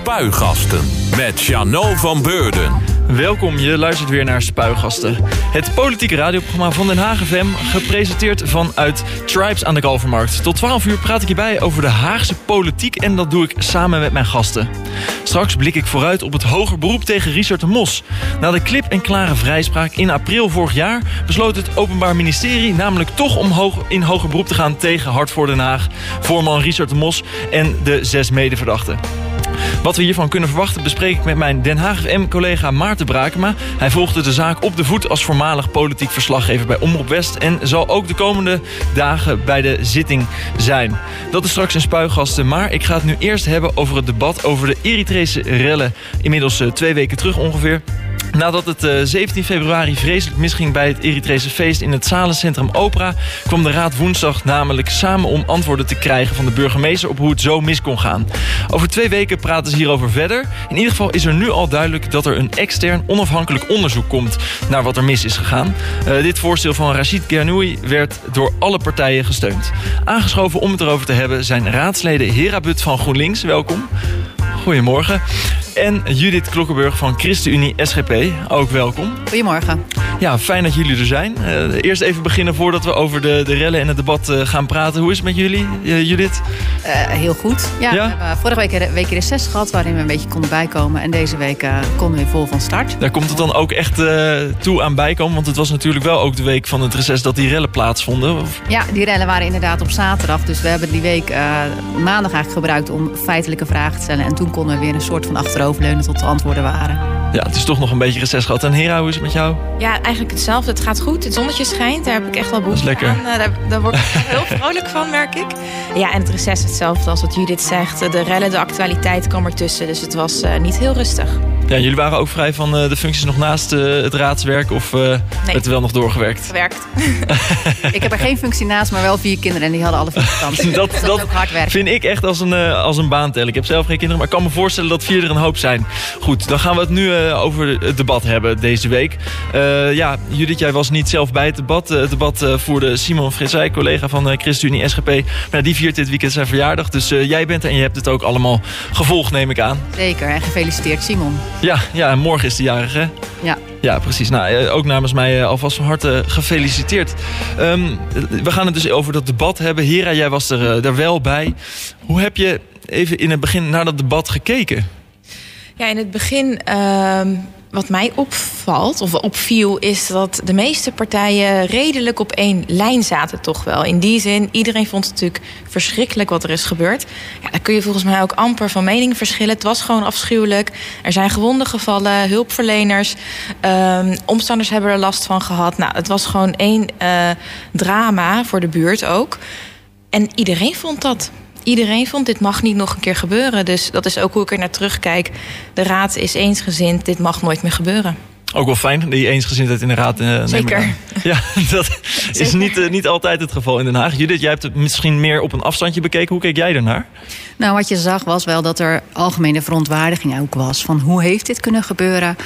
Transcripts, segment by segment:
Spuigasten met Chano van Beurden. Welkom, je luistert weer naar Spuigasten. Het politieke radioprogramma van Den Haag FM, gepresenteerd vanuit Tribes aan de Kalvermarkt. Tot 12 uur praat ik hierbij over de Haagse politiek en dat doe ik samen met mijn gasten. Straks blik ik vooruit op het hoger beroep tegen Richard de Mos. Na de klip en klare vrijspraak in april vorig jaar besloot het Openbaar Ministerie namelijk toch om in hoger beroep te gaan tegen Hart voor Den Haag, voorman Richard de Mos en de zes medeverdachten. Wat we hiervan kunnen verwachten bespreek ik met mijn Den Haag FM-collega Maarten Brakema. Hij volgde de zaak op de voet als voormalig politiek verslaggever bij Omroep West... en zal ook de komende dagen bij de zitting zijn. Dat is straks een spuigasten, maar ik ga het nu eerst hebben over het debat... over de Eritrese rellen, inmiddels uh, twee weken terug ongeveer... Nadat het uh, 17 februari vreselijk misging bij het Eritrese feest in het Zalencentrum Opera... kwam de raad woensdag namelijk samen om antwoorden te krijgen van de burgemeester op hoe het zo mis kon gaan. Over twee weken praten ze hierover verder. In ieder geval is er nu al duidelijk dat er een extern onafhankelijk onderzoek komt naar wat er mis is gegaan. Uh, dit voorstel van Rachid Gernoui werd door alle partijen gesteund. Aangeschoven om het erover te hebben zijn raadsleden Herabut van GroenLinks. Welkom. Goedemorgen. En Judith Klokkenburg van ChristenUnie SGP. Ook welkom. Goedemorgen. Ja, fijn dat jullie er zijn. Uh, eerst even beginnen voordat we over de, de rellen en het debat uh, gaan praten. Hoe is het met jullie, uh, Judith? heel goed. Ja, ja? We hebben vorige week een week reces gehad waarin we een beetje konden bijkomen. En deze week konden we weer vol van start. Daar komt het dan ook echt toe aan bijkomen? Want het was natuurlijk wel ook de week van het reces dat die rellen plaatsvonden. Of? Ja, die rellen waren inderdaad op zaterdag. Dus we hebben die week maandag eigenlijk gebruikt om feitelijke vragen te stellen. En toen konden we weer een soort van achteroverleunen tot de antwoorden waren. Ja, het is toch nog een beetje reces gehad. En Hera, hoe is het met jou? Ja, eigenlijk hetzelfde. Het gaat goed. Het zonnetje schijnt. Daar heb ik echt wel behoefte Dat is lekker. aan. Daar, daar word ik heel vrolijk van, merk ik. Ja, en het reces hetzelfde als wat Judith zegt. De rellen, de actualiteit kwam ertussen. Dus het was uh, niet heel rustig. Ja, jullie waren ook vrij van uh, de functies nog naast uh, het raadswerk? Of uh, nee. werd er wel nog doorgewerkt? Gewerkt. ik heb er geen functie naast, maar wel vier kinderen. En die hadden alle vier dat, dus dat, dat ook hard werken. vind ik echt als een, als een baan tellen. Ik heb zelf geen kinderen, maar ik kan me voorstellen dat vier er een hoop zijn. Goed, dan gaan we het nu over het debat hebben deze week. ja, Judith, jij was niet zelf bij het debat. het debat voerde Simon Fritsij, collega van ChristenUnie SGP. Maar die viert dit weekend zijn verjaardag. Dus jij bent er en je hebt het ook allemaal gevolgd, neem ik aan. Zeker, en gefeliciteerd Simon. Ja, ja, en morgen is de jarige. Ja. Ja, precies. Nou, ook namens mij alvast van harte gefeliciteerd. Um, we gaan het dus over dat debat hebben. Hera, jij was er, er wel bij. Hoe heb je even in het begin naar dat debat gekeken? Ja, in het begin... Uh wat mij opvalt, of opviel, is dat de meeste partijen redelijk op één lijn zaten, toch wel. In die zin, iedereen vond het natuurlijk verschrikkelijk wat er is gebeurd. Ja, daar kun je volgens mij ook amper van mening verschillen. Het was gewoon afschuwelijk. Er zijn gewonden gevallen, hulpverleners, um, omstanders hebben er last van gehad. Nou, het was gewoon één uh, drama voor de buurt ook. En iedereen vond dat iedereen vond dit mag niet nog een keer gebeuren. Dus dat is ook hoe ik er naar terugkijk. De raad is eensgezind, dit mag nooit meer gebeuren. Ook wel fijn, die eensgezindheid in de raad. Uh, Zeker. Ja, dat Zeker. is niet, uh, niet altijd het geval in Den Haag. Judith, jij hebt het misschien meer op een afstandje bekeken. Hoe keek jij ernaar? Nou, wat je zag was wel dat er algemene verontwaardiging ook was. Van hoe heeft dit kunnen gebeuren?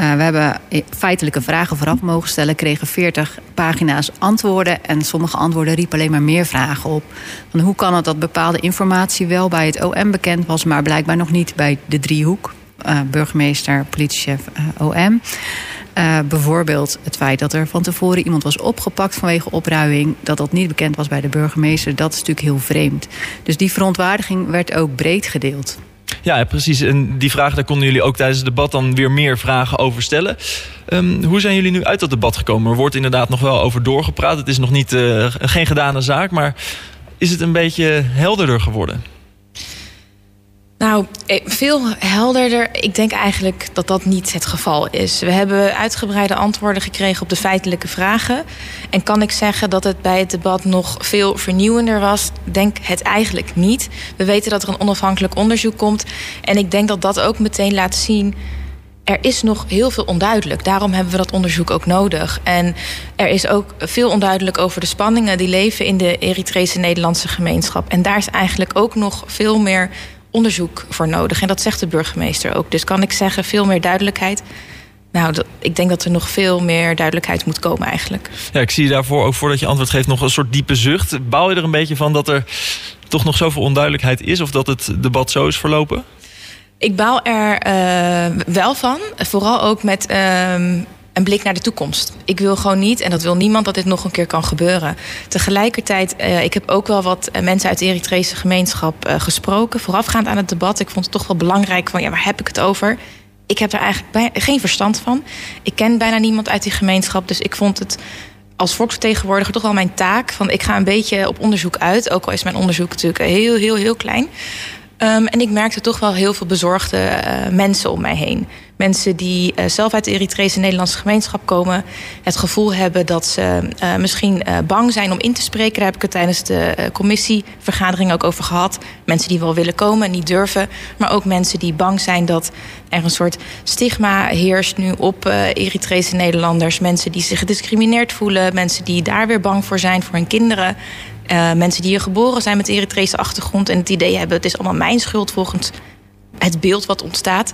Uh, we hebben feitelijke vragen vooraf mogen stellen. Kregen 40 pagina's antwoorden. En sommige antwoorden riepen alleen maar meer vragen op. Van hoe kan het dat bepaalde informatie wel bij het OM bekend was... maar blijkbaar nog niet bij de driehoek? Uh, burgemeester, politiechef, uh, OM. Uh, bijvoorbeeld het feit dat er van tevoren iemand was opgepakt vanwege opruiming, dat dat niet bekend was bij de burgemeester, dat is natuurlijk heel vreemd. Dus die verontwaardiging werd ook breed gedeeld. Ja, precies. En die vraag, daar konden jullie ook tijdens het debat dan weer meer vragen over stellen. Um, hoe zijn jullie nu uit dat debat gekomen? Er wordt inderdaad nog wel over doorgepraat. Het is nog niet, geen gedane zaak, maar is het een beetje helderder geworden? Nou, veel helderder. Ik denk eigenlijk dat dat niet het geval is. We hebben uitgebreide antwoorden gekregen op de feitelijke vragen. En kan ik zeggen dat het bij het debat nog veel vernieuwender was? Denk het eigenlijk niet. We weten dat er een onafhankelijk onderzoek komt. En ik denk dat dat ook meteen laat zien er is nog heel veel onduidelijk. Daarom hebben we dat onderzoek ook nodig. En er is ook veel onduidelijk over de spanningen die leven in de Eritrese Nederlandse gemeenschap. En daar is eigenlijk ook nog veel meer onderzoek voor nodig. En dat zegt de burgemeester ook. Dus kan ik zeggen, veel meer duidelijkheid. Nou, ik denk dat er nog veel meer duidelijkheid moet komen eigenlijk. Ja, ik zie je daarvoor, ook voordat je antwoord geeft, nog een soort diepe zucht. Bouw je er een beetje van dat er toch nog zoveel onduidelijkheid is... of dat het debat zo is verlopen? Ik baal er uh, wel van. Vooral ook met uh, een blik naar de toekomst. Ik wil gewoon niet, en dat wil niemand, dat dit nog een keer kan gebeuren. Tegelijkertijd, uh, ik heb ook wel wat mensen uit de Eritrese gemeenschap uh, gesproken. Voorafgaand aan het debat. Ik vond het toch wel belangrijk van, ja, waar heb ik het over? Ik heb er eigenlijk geen verstand van. Ik ken bijna niemand uit die gemeenschap. Dus ik vond het als volksvertegenwoordiger toch wel mijn taak. Van ik ga een beetje op onderzoek uit. Ook al is mijn onderzoek natuurlijk heel, heel, heel klein. Um, en ik merkte toch wel heel veel bezorgde mensen om mij heen. Mensen die uh, zelf uit de Eritrese Nederlandse gemeenschap komen. Het gevoel hebben dat ze uh, misschien bang zijn om in te spreken. Daar heb ik het tijdens de commissievergadering ook over gehad. Mensen die wel willen komen, niet durven. Maar ook mensen die bang zijn dat er een soort stigma heerst nu op Eritrese Nederlanders. Mensen die zich gediscrimineerd voelen. Mensen die daar weer bang voor zijn voor hun kinderen. Mensen die hier geboren zijn met Eritrese achtergrond en het idee hebben: het is allemaal mijn schuld volgens het beeld wat ontstaat.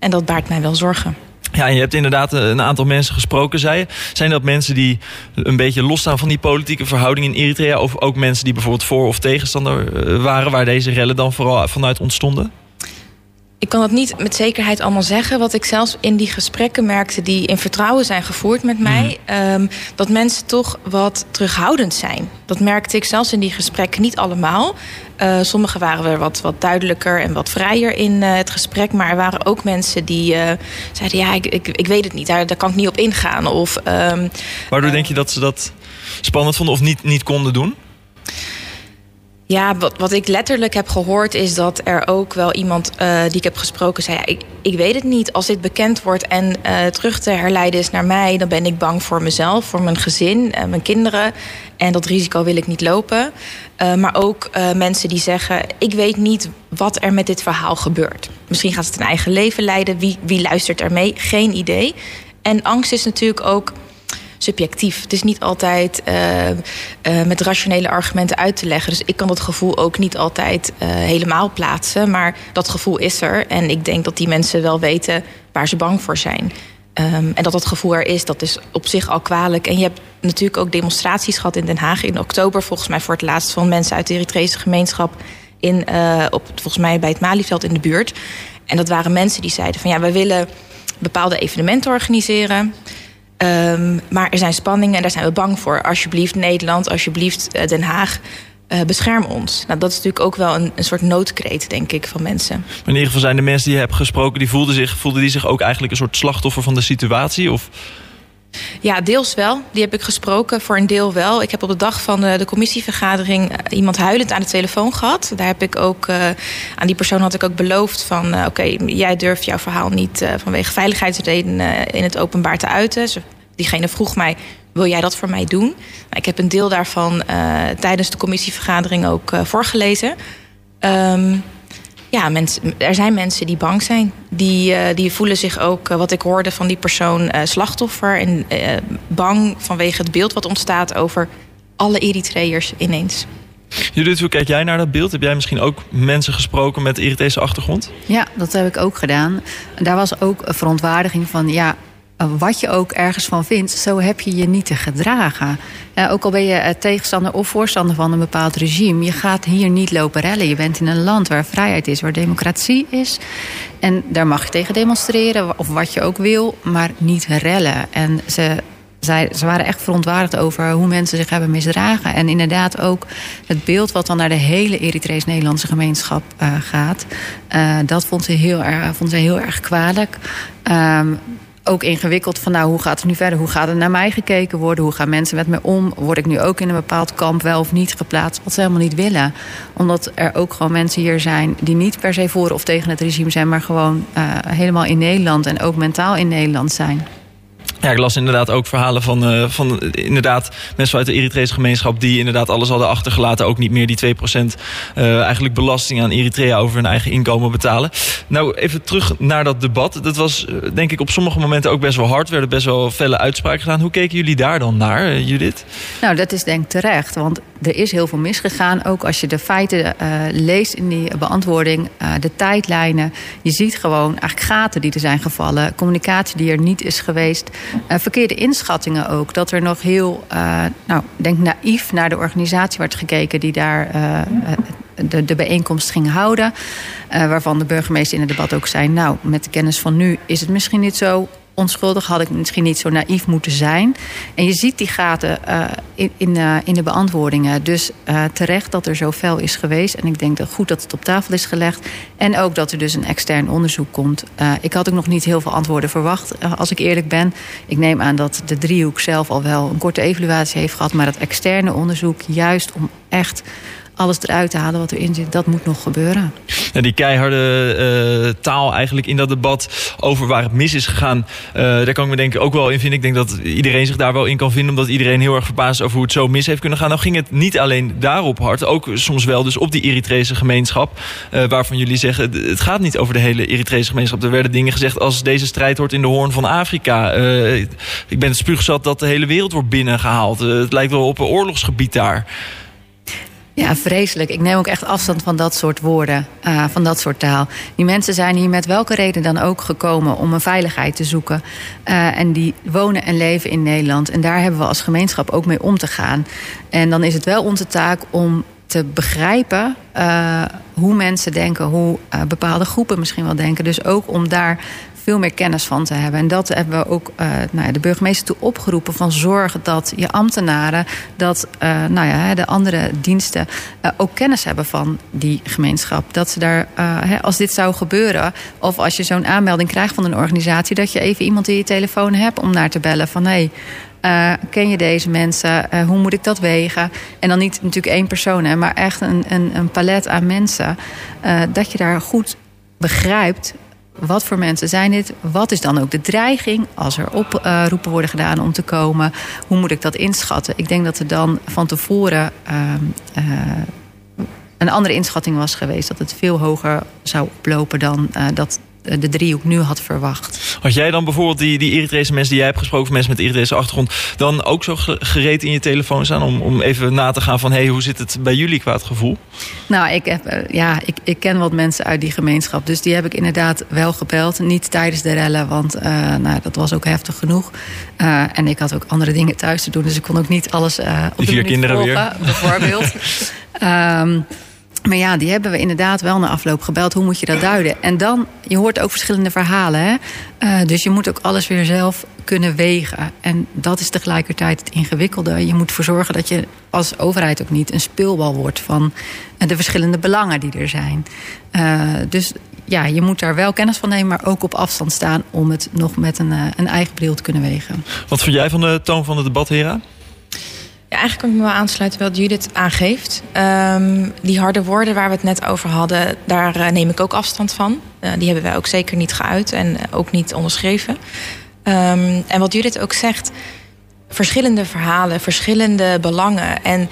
En dat baart mij wel zorgen. Ja, en je hebt inderdaad een aantal mensen gesproken, zei je. Zijn dat mensen die een beetje losstaan van die politieke verhouding in Eritrea? Of ook mensen die bijvoorbeeld voor- of tegenstander eh, waren... waar deze rellen dan vooral vanuit ontstonden? Ik kan dat niet met zekerheid allemaal zeggen. Wat ik zelfs in die gesprekken merkte die in vertrouwen zijn gevoerd met mij. Mm. dat mensen toch wat terughoudend zijn. Dat merkte ik zelfs in die gesprekken niet allemaal. Uh, sommigen waren weer wat, wat duidelijker en wat vrijer in uh, het gesprek. Maar er waren ook mensen die uh, zeiden: Ja, ik, ik, ik weet het niet, daar, daar kan ik niet op ingaan. Of, um, Waardoor denk je dat ze dat spannend vonden of niet, niet konden doen? Ja, wat, wat ik letterlijk heb gehoord is dat er ook wel iemand uh, die ik heb gesproken zei: ja, ik, ik weet het niet. Als dit bekend wordt en uh, terug te herleiden is naar mij, dan ben ik bang voor mezelf, voor mijn gezin, mijn kinderen. En dat risico wil ik niet lopen. maar ook mensen die zeggen: ik weet niet wat er met dit verhaal gebeurt. Misschien gaat het een eigen leven leiden. Wie, wie luistert er mee? Geen idee. En angst is natuurlijk ook subjectief. Het is niet altijd uh, uh, met rationele argumenten uit te leggen. Dus ik kan dat gevoel ook niet altijd uh, helemaal plaatsen. Maar dat gevoel is er. En ik denk dat die mensen wel weten waar ze bang voor zijn. Um, en dat dat gevoel er is, dat is op zich al kwalijk. En je hebt natuurlijk ook demonstraties gehad in Den Haag in oktober, volgens mij voor het laatst van mensen uit de Eritrese gemeenschap. In, op, volgens mij bij het Malieveld in de buurt. En dat waren mensen die zeiden van ja, we willen bepaalde evenementen organiseren. Um, maar er zijn spanningen en daar zijn we bang voor. Alsjeblieft Nederland, alsjeblieft Den Haag. Uh, bescherm ons. Nou, dat is natuurlijk ook wel een, een soort noodkreet, denk ik, van mensen. Maar in ieder geval zijn de mensen die je hebt gesproken... die voelden, zich, voelden die zich ook eigenlijk een soort slachtoffer van de situatie? Of... Ja, deels wel. Die heb ik gesproken, voor een deel wel. Ik heb op de dag van de, de commissievergadering iemand huilend aan de telefoon gehad. Daar heb ik ook, uh, aan die persoon had ik ook beloofd van... Oké, jij durft jouw verhaal niet vanwege veiligheidsredenen in het openbaar te uiten. Diegene vroeg mij, wil jij dat voor mij doen? Nou, ik heb een deel daarvan tijdens de commissievergadering ook voorgelezen. Um, ja, mensen, er zijn mensen die bang zijn. Die, uh, die voelen zich ook, uh, wat ik hoorde van die persoon, uh, slachtoffer. En bang vanwege het beeld wat ontstaat over alle Eritreërs ineens. Judith, hoe kijk jij naar dat beeld? Heb jij misschien ook mensen gesproken met Eritrese achtergrond? Ja, dat heb ik ook gedaan. Daar was ook een verontwaardiging van... ja, wat je ook ergens van vindt, zo heb je je niet te gedragen. Ook al ben je tegenstander of voorstander van een bepaald regime, je gaat hier niet lopen rellen. Je bent in een land waar vrijheid is, waar democratie is. En daar mag je tegen demonstreren, of wat je ook wil, maar niet rellen. En ze, zij, ze waren echt verontwaardigd over hoe mensen zich hebben misdragen. En inderdaad ook het beeld wat dan naar de hele Eritrees-Nederlandse gemeenschap uh, gaat, uh, dat vond ze heel erg, vond ze heel erg kwalijk. Um, ook ingewikkeld van nou, hoe gaat het nu verder? Hoe gaat er naar mij gekeken worden? Hoe gaan mensen met me om? Word ik nu ook in een bepaald kamp wel of niet geplaatst? Wat ze helemaal niet willen. Omdat er ook gewoon mensen hier zijn die niet per se voor of tegen het regime zijn, maar gewoon uh, helemaal in Nederland en ook mentaal in Nederland zijn. Ja, ik las inderdaad ook verhalen van, uh, van inderdaad mensen uit de Eritrese gemeenschap die inderdaad alles hadden achtergelaten. Ook niet meer die 2% uh, eigenlijk belasting aan Eritrea over hun eigen inkomen betalen. Nou, even terug naar dat debat. Dat was denk ik op sommige momenten ook best wel hard. Er werden best wel felle uitspraken gedaan. Hoe keken jullie daar dan naar, Judith? Nou, dat is denk ik terecht. Want er is heel veel misgegaan. Ook als je de feiten leest in die beantwoording, de tijdlijnen. Je ziet gewoon eigenlijk gaten die er zijn gevallen. Communicatie die er niet is geweest. Uh, verkeerde inschattingen ook. Dat er nog heel, nou, denk naïef naar de organisatie werd gekeken die daar de, de bijeenkomst ging houden. waarvan de burgemeester in het debat ook zei: Nou, met de kennis van nu is het misschien niet zo onschuldig had ik misschien niet zo naïef moeten zijn. En je ziet die gaten uh, in, in, uh, in, de beantwoordingen. Dus uh, terecht dat er zo fel is geweest. En ik denk dat goed dat het op tafel is gelegd. En ook dat er dus een extern onderzoek komt. ik had ook nog niet heel veel antwoorden verwacht, als ik eerlijk ben. Ik neem aan dat de driehoek zelf al wel een korte evaluatie heeft gehad. Maar dat externe onderzoek, juist om echt alles eruit halen wat erin zit, dat moet nog gebeuren. Die keiharde uh, taal eigenlijk in dat debat over waar het mis is gegaan, uh, daar kan ik me denk ook wel in vinden. Ik denk dat iedereen zich daar wel in kan vinden, omdat iedereen heel erg verbaasd over hoe het zo mis heeft kunnen gaan. Nou ging het niet alleen daarop hard, ook soms wel dus op die Eritrese gemeenschap, uh, waarvan jullie zeggen, het gaat niet over de hele Eritrese gemeenschap. Er werden dingen gezegd als deze strijd wordt in de hoorn van Afrika. ik ben het spuugzat dat de hele wereld wordt binnengehaald. het lijkt wel op een oorlogsgebied daar. Ja, vreselijk. Ik neem ook echt afstand van dat soort woorden, uh, van dat soort taal. Die mensen zijn hier met welke reden dan ook gekomen om een veiligheid te zoeken. Uh, en die wonen en leven in Nederland. En daar hebben we als gemeenschap ook mee om te gaan. En dan is het wel onze taak om te begrijpen uh, hoe mensen denken, hoe bepaalde groepen misschien wel denken. Dus ook om daar veel meer kennis van te hebben. En dat hebben we ook uh, nou ja, de burgemeester toe opgeroepen... van zorg dat je ambtenaren, dat uh, nou ja, de andere diensten... Uh, ook kennis hebben van die gemeenschap. Dat ze daar, als dit zou gebeuren... of als je zo'n aanmelding krijgt van een organisatie... dat je even iemand in je telefoon hebt om naar te bellen van... Hey, uh, ken je deze mensen? Hoe moet ik dat wegen? En dan niet natuurlijk één persoon, hè, maar echt een, een, een palet aan mensen. Dat je daar goed begrijpt wat voor mensen zijn dit? Wat is dan ook de dreiging als er oproepen worden gedaan om te komen? Hoe moet ik dat inschatten? Ik denk dat er dan van tevoren uh, een andere inschatting was geweest. Dat het veel hoger zou oplopen dan uh, dat de driehoek nu had verwacht. Had jij dan bijvoorbeeld die, die Eritrese mensen die jij hebt gesproken... mensen met Eritrese achtergrond... dan ook zo gereed in je telefoon staan... om, om even na te gaan van... hey, hoe zit het bij jullie qua het gevoel? Nou, ik, heb, eh, ja, ik, ik ken wat mensen uit die gemeenschap. Dus die heb ik inderdaad wel gebeld. Niet tijdens de rellen, want uh, nou, dat was ook heftig genoeg. Uh, en ik had ook andere dingen thuis te doen. Dus ik kon ook niet alles uh, op die vier kinderen volgen, weer. bijvoorbeeld. um, Maar ja, die hebben we inderdaad wel na afloop gebeld. Hoe moet je dat duiden? En dan, je hoort ook verschillende verhalen. Hè? Uh, dus je moet ook alles weer zelf kunnen wegen. En dat is tegelijkertijd het ingewikkelde. Je moet ervoor zorgen dat je als overheid ook niet een speelbal wordt van de verschillende belangen die er zijn. Uh, dus ja, je moet daar wel kennis van nemen, maar ook op afstand staan om het nog met een, een eigen bril te kunnen wegen. Wat vind jij van de toon van het debat, Hera? Ja, eigenlijk kan ik me wel aansluiten wat Judith aangeeft. Um, die harde woorden waar we het net over hadden, daar uh, neem ik ook afstand van. Uh, die hebben wij ook zeker niet geuit en uh, ook niet onderschreven. Um, en wat Judith ook zegt, verschillende verhalen, verschillende belangen. En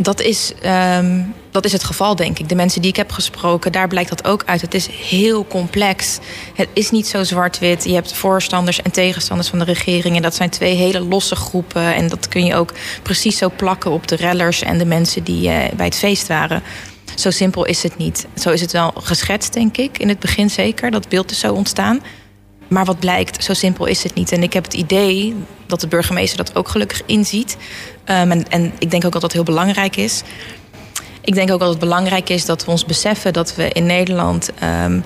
dat is, um, dat is het geval, denk ik. De mensen die ik heb gesproken, daar blijkt dat ook uit. Het is heel complex. Het is niet zo zwart-wit. Je hebt voorstanders en tegenstanders van de regering. En dat zijn twee hele losse groepen. En dat kun je ook precies zo plakken op de rellers en de mensen die uh, bij het feest waren. Zo simpel is het niet. Zo is het wel geschetst, denk ik. In het begin zeker. Dat beeld is zo ontstaan. Maar wat blijkt, zo simpel is het niet. En ik heb het idee dat de burgemeester dat ook gelukkig inziet. Um, en, en ik denk ook dat dat heel belangrijk is. Ik denk ook dat het belangrijk is dat we ons beseffen dat we in Nederland um,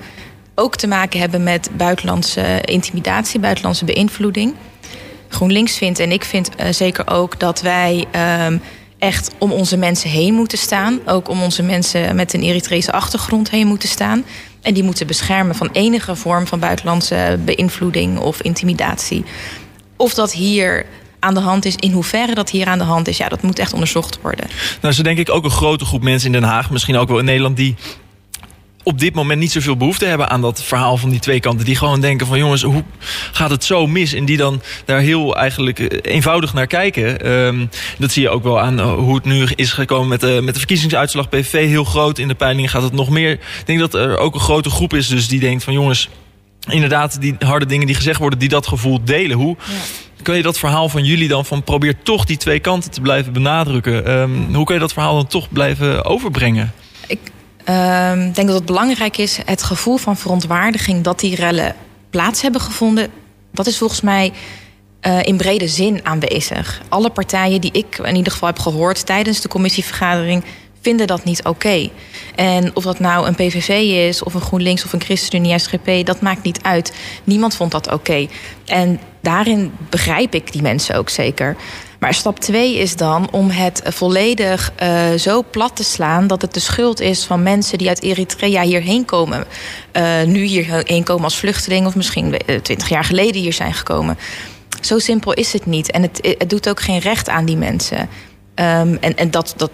ook te maken hebben met buitenlandse intimidatie, buitenlandse beïnvloeding. GroenLinks vindt en ik vind uh, zeker ook dat wij um, echt om onze mensen heen moeten staan. Ook om onze mensen met een Eritrese achtergrond heen moeten staan. En die moeten beschermen van enige vorm van buitenlandse beïnvloeding of intimidatie. Of dat hier aan de hand is, in hoeverre dat hier aan de hand is, ja, dat moet echt onderzocht worden. Nou, ze denk ik ook een grote groep mensen in Den Haag, misschien ook wel in Nederland, die op dit moment niet zoveel behoefte hebben aan dat verhaal van die twee kanten. Die gewoon denken van jongens, hoe gaat het zo mis? En die dan daar heel eigenlijk eh, eenvoudig naar kijken. Um, dat zie je ook wel aan eh, hoe het nu is gekomen met de, met de verkiezingsuitslag PVV. Heel groot in de peilingen gaat het nog meer. Ik denk dat er ook een grote groep is dus die denkt van jongens, inderdaad die harde dingen die gezegd worden, die dat gevoel delen. Hoe... Ja kun je dat verhaal van jullie dan van probeer toch die twee kanten te blijven benadrukken? Um, hoe kun je dat verhaal dan toch blijven overbrengen? Ik um, denk dat het belangrijk is het gevoel van verontwaardiging dat die rellen plaats hebben gevonden. Dat is volgens mij uh, in brede zin aanwezig. Alle partijen die ik in ieder geval heb gehoord tijdens de commissievergadering vinden dat niet oké. En of dat nou een PVV is, of een GroenLinks of een ChristenUnie SGP, dat maakt niet uit. Niemand vond dat oké. En daarin begrijp ik die mensen ook zeker. Maar stap twee is dan om het volledig uh, zo plat te slaan dat het de schuld is van mensen die uit Eritrea hierheen komen. Uh, nu hierheen komen als vluchteling of misschien twintig jaar geleden hier zijn gekomen. Zo simpel is het niet. En het, het doet ook geen recht aan die mensen. Um, en en dat, dat,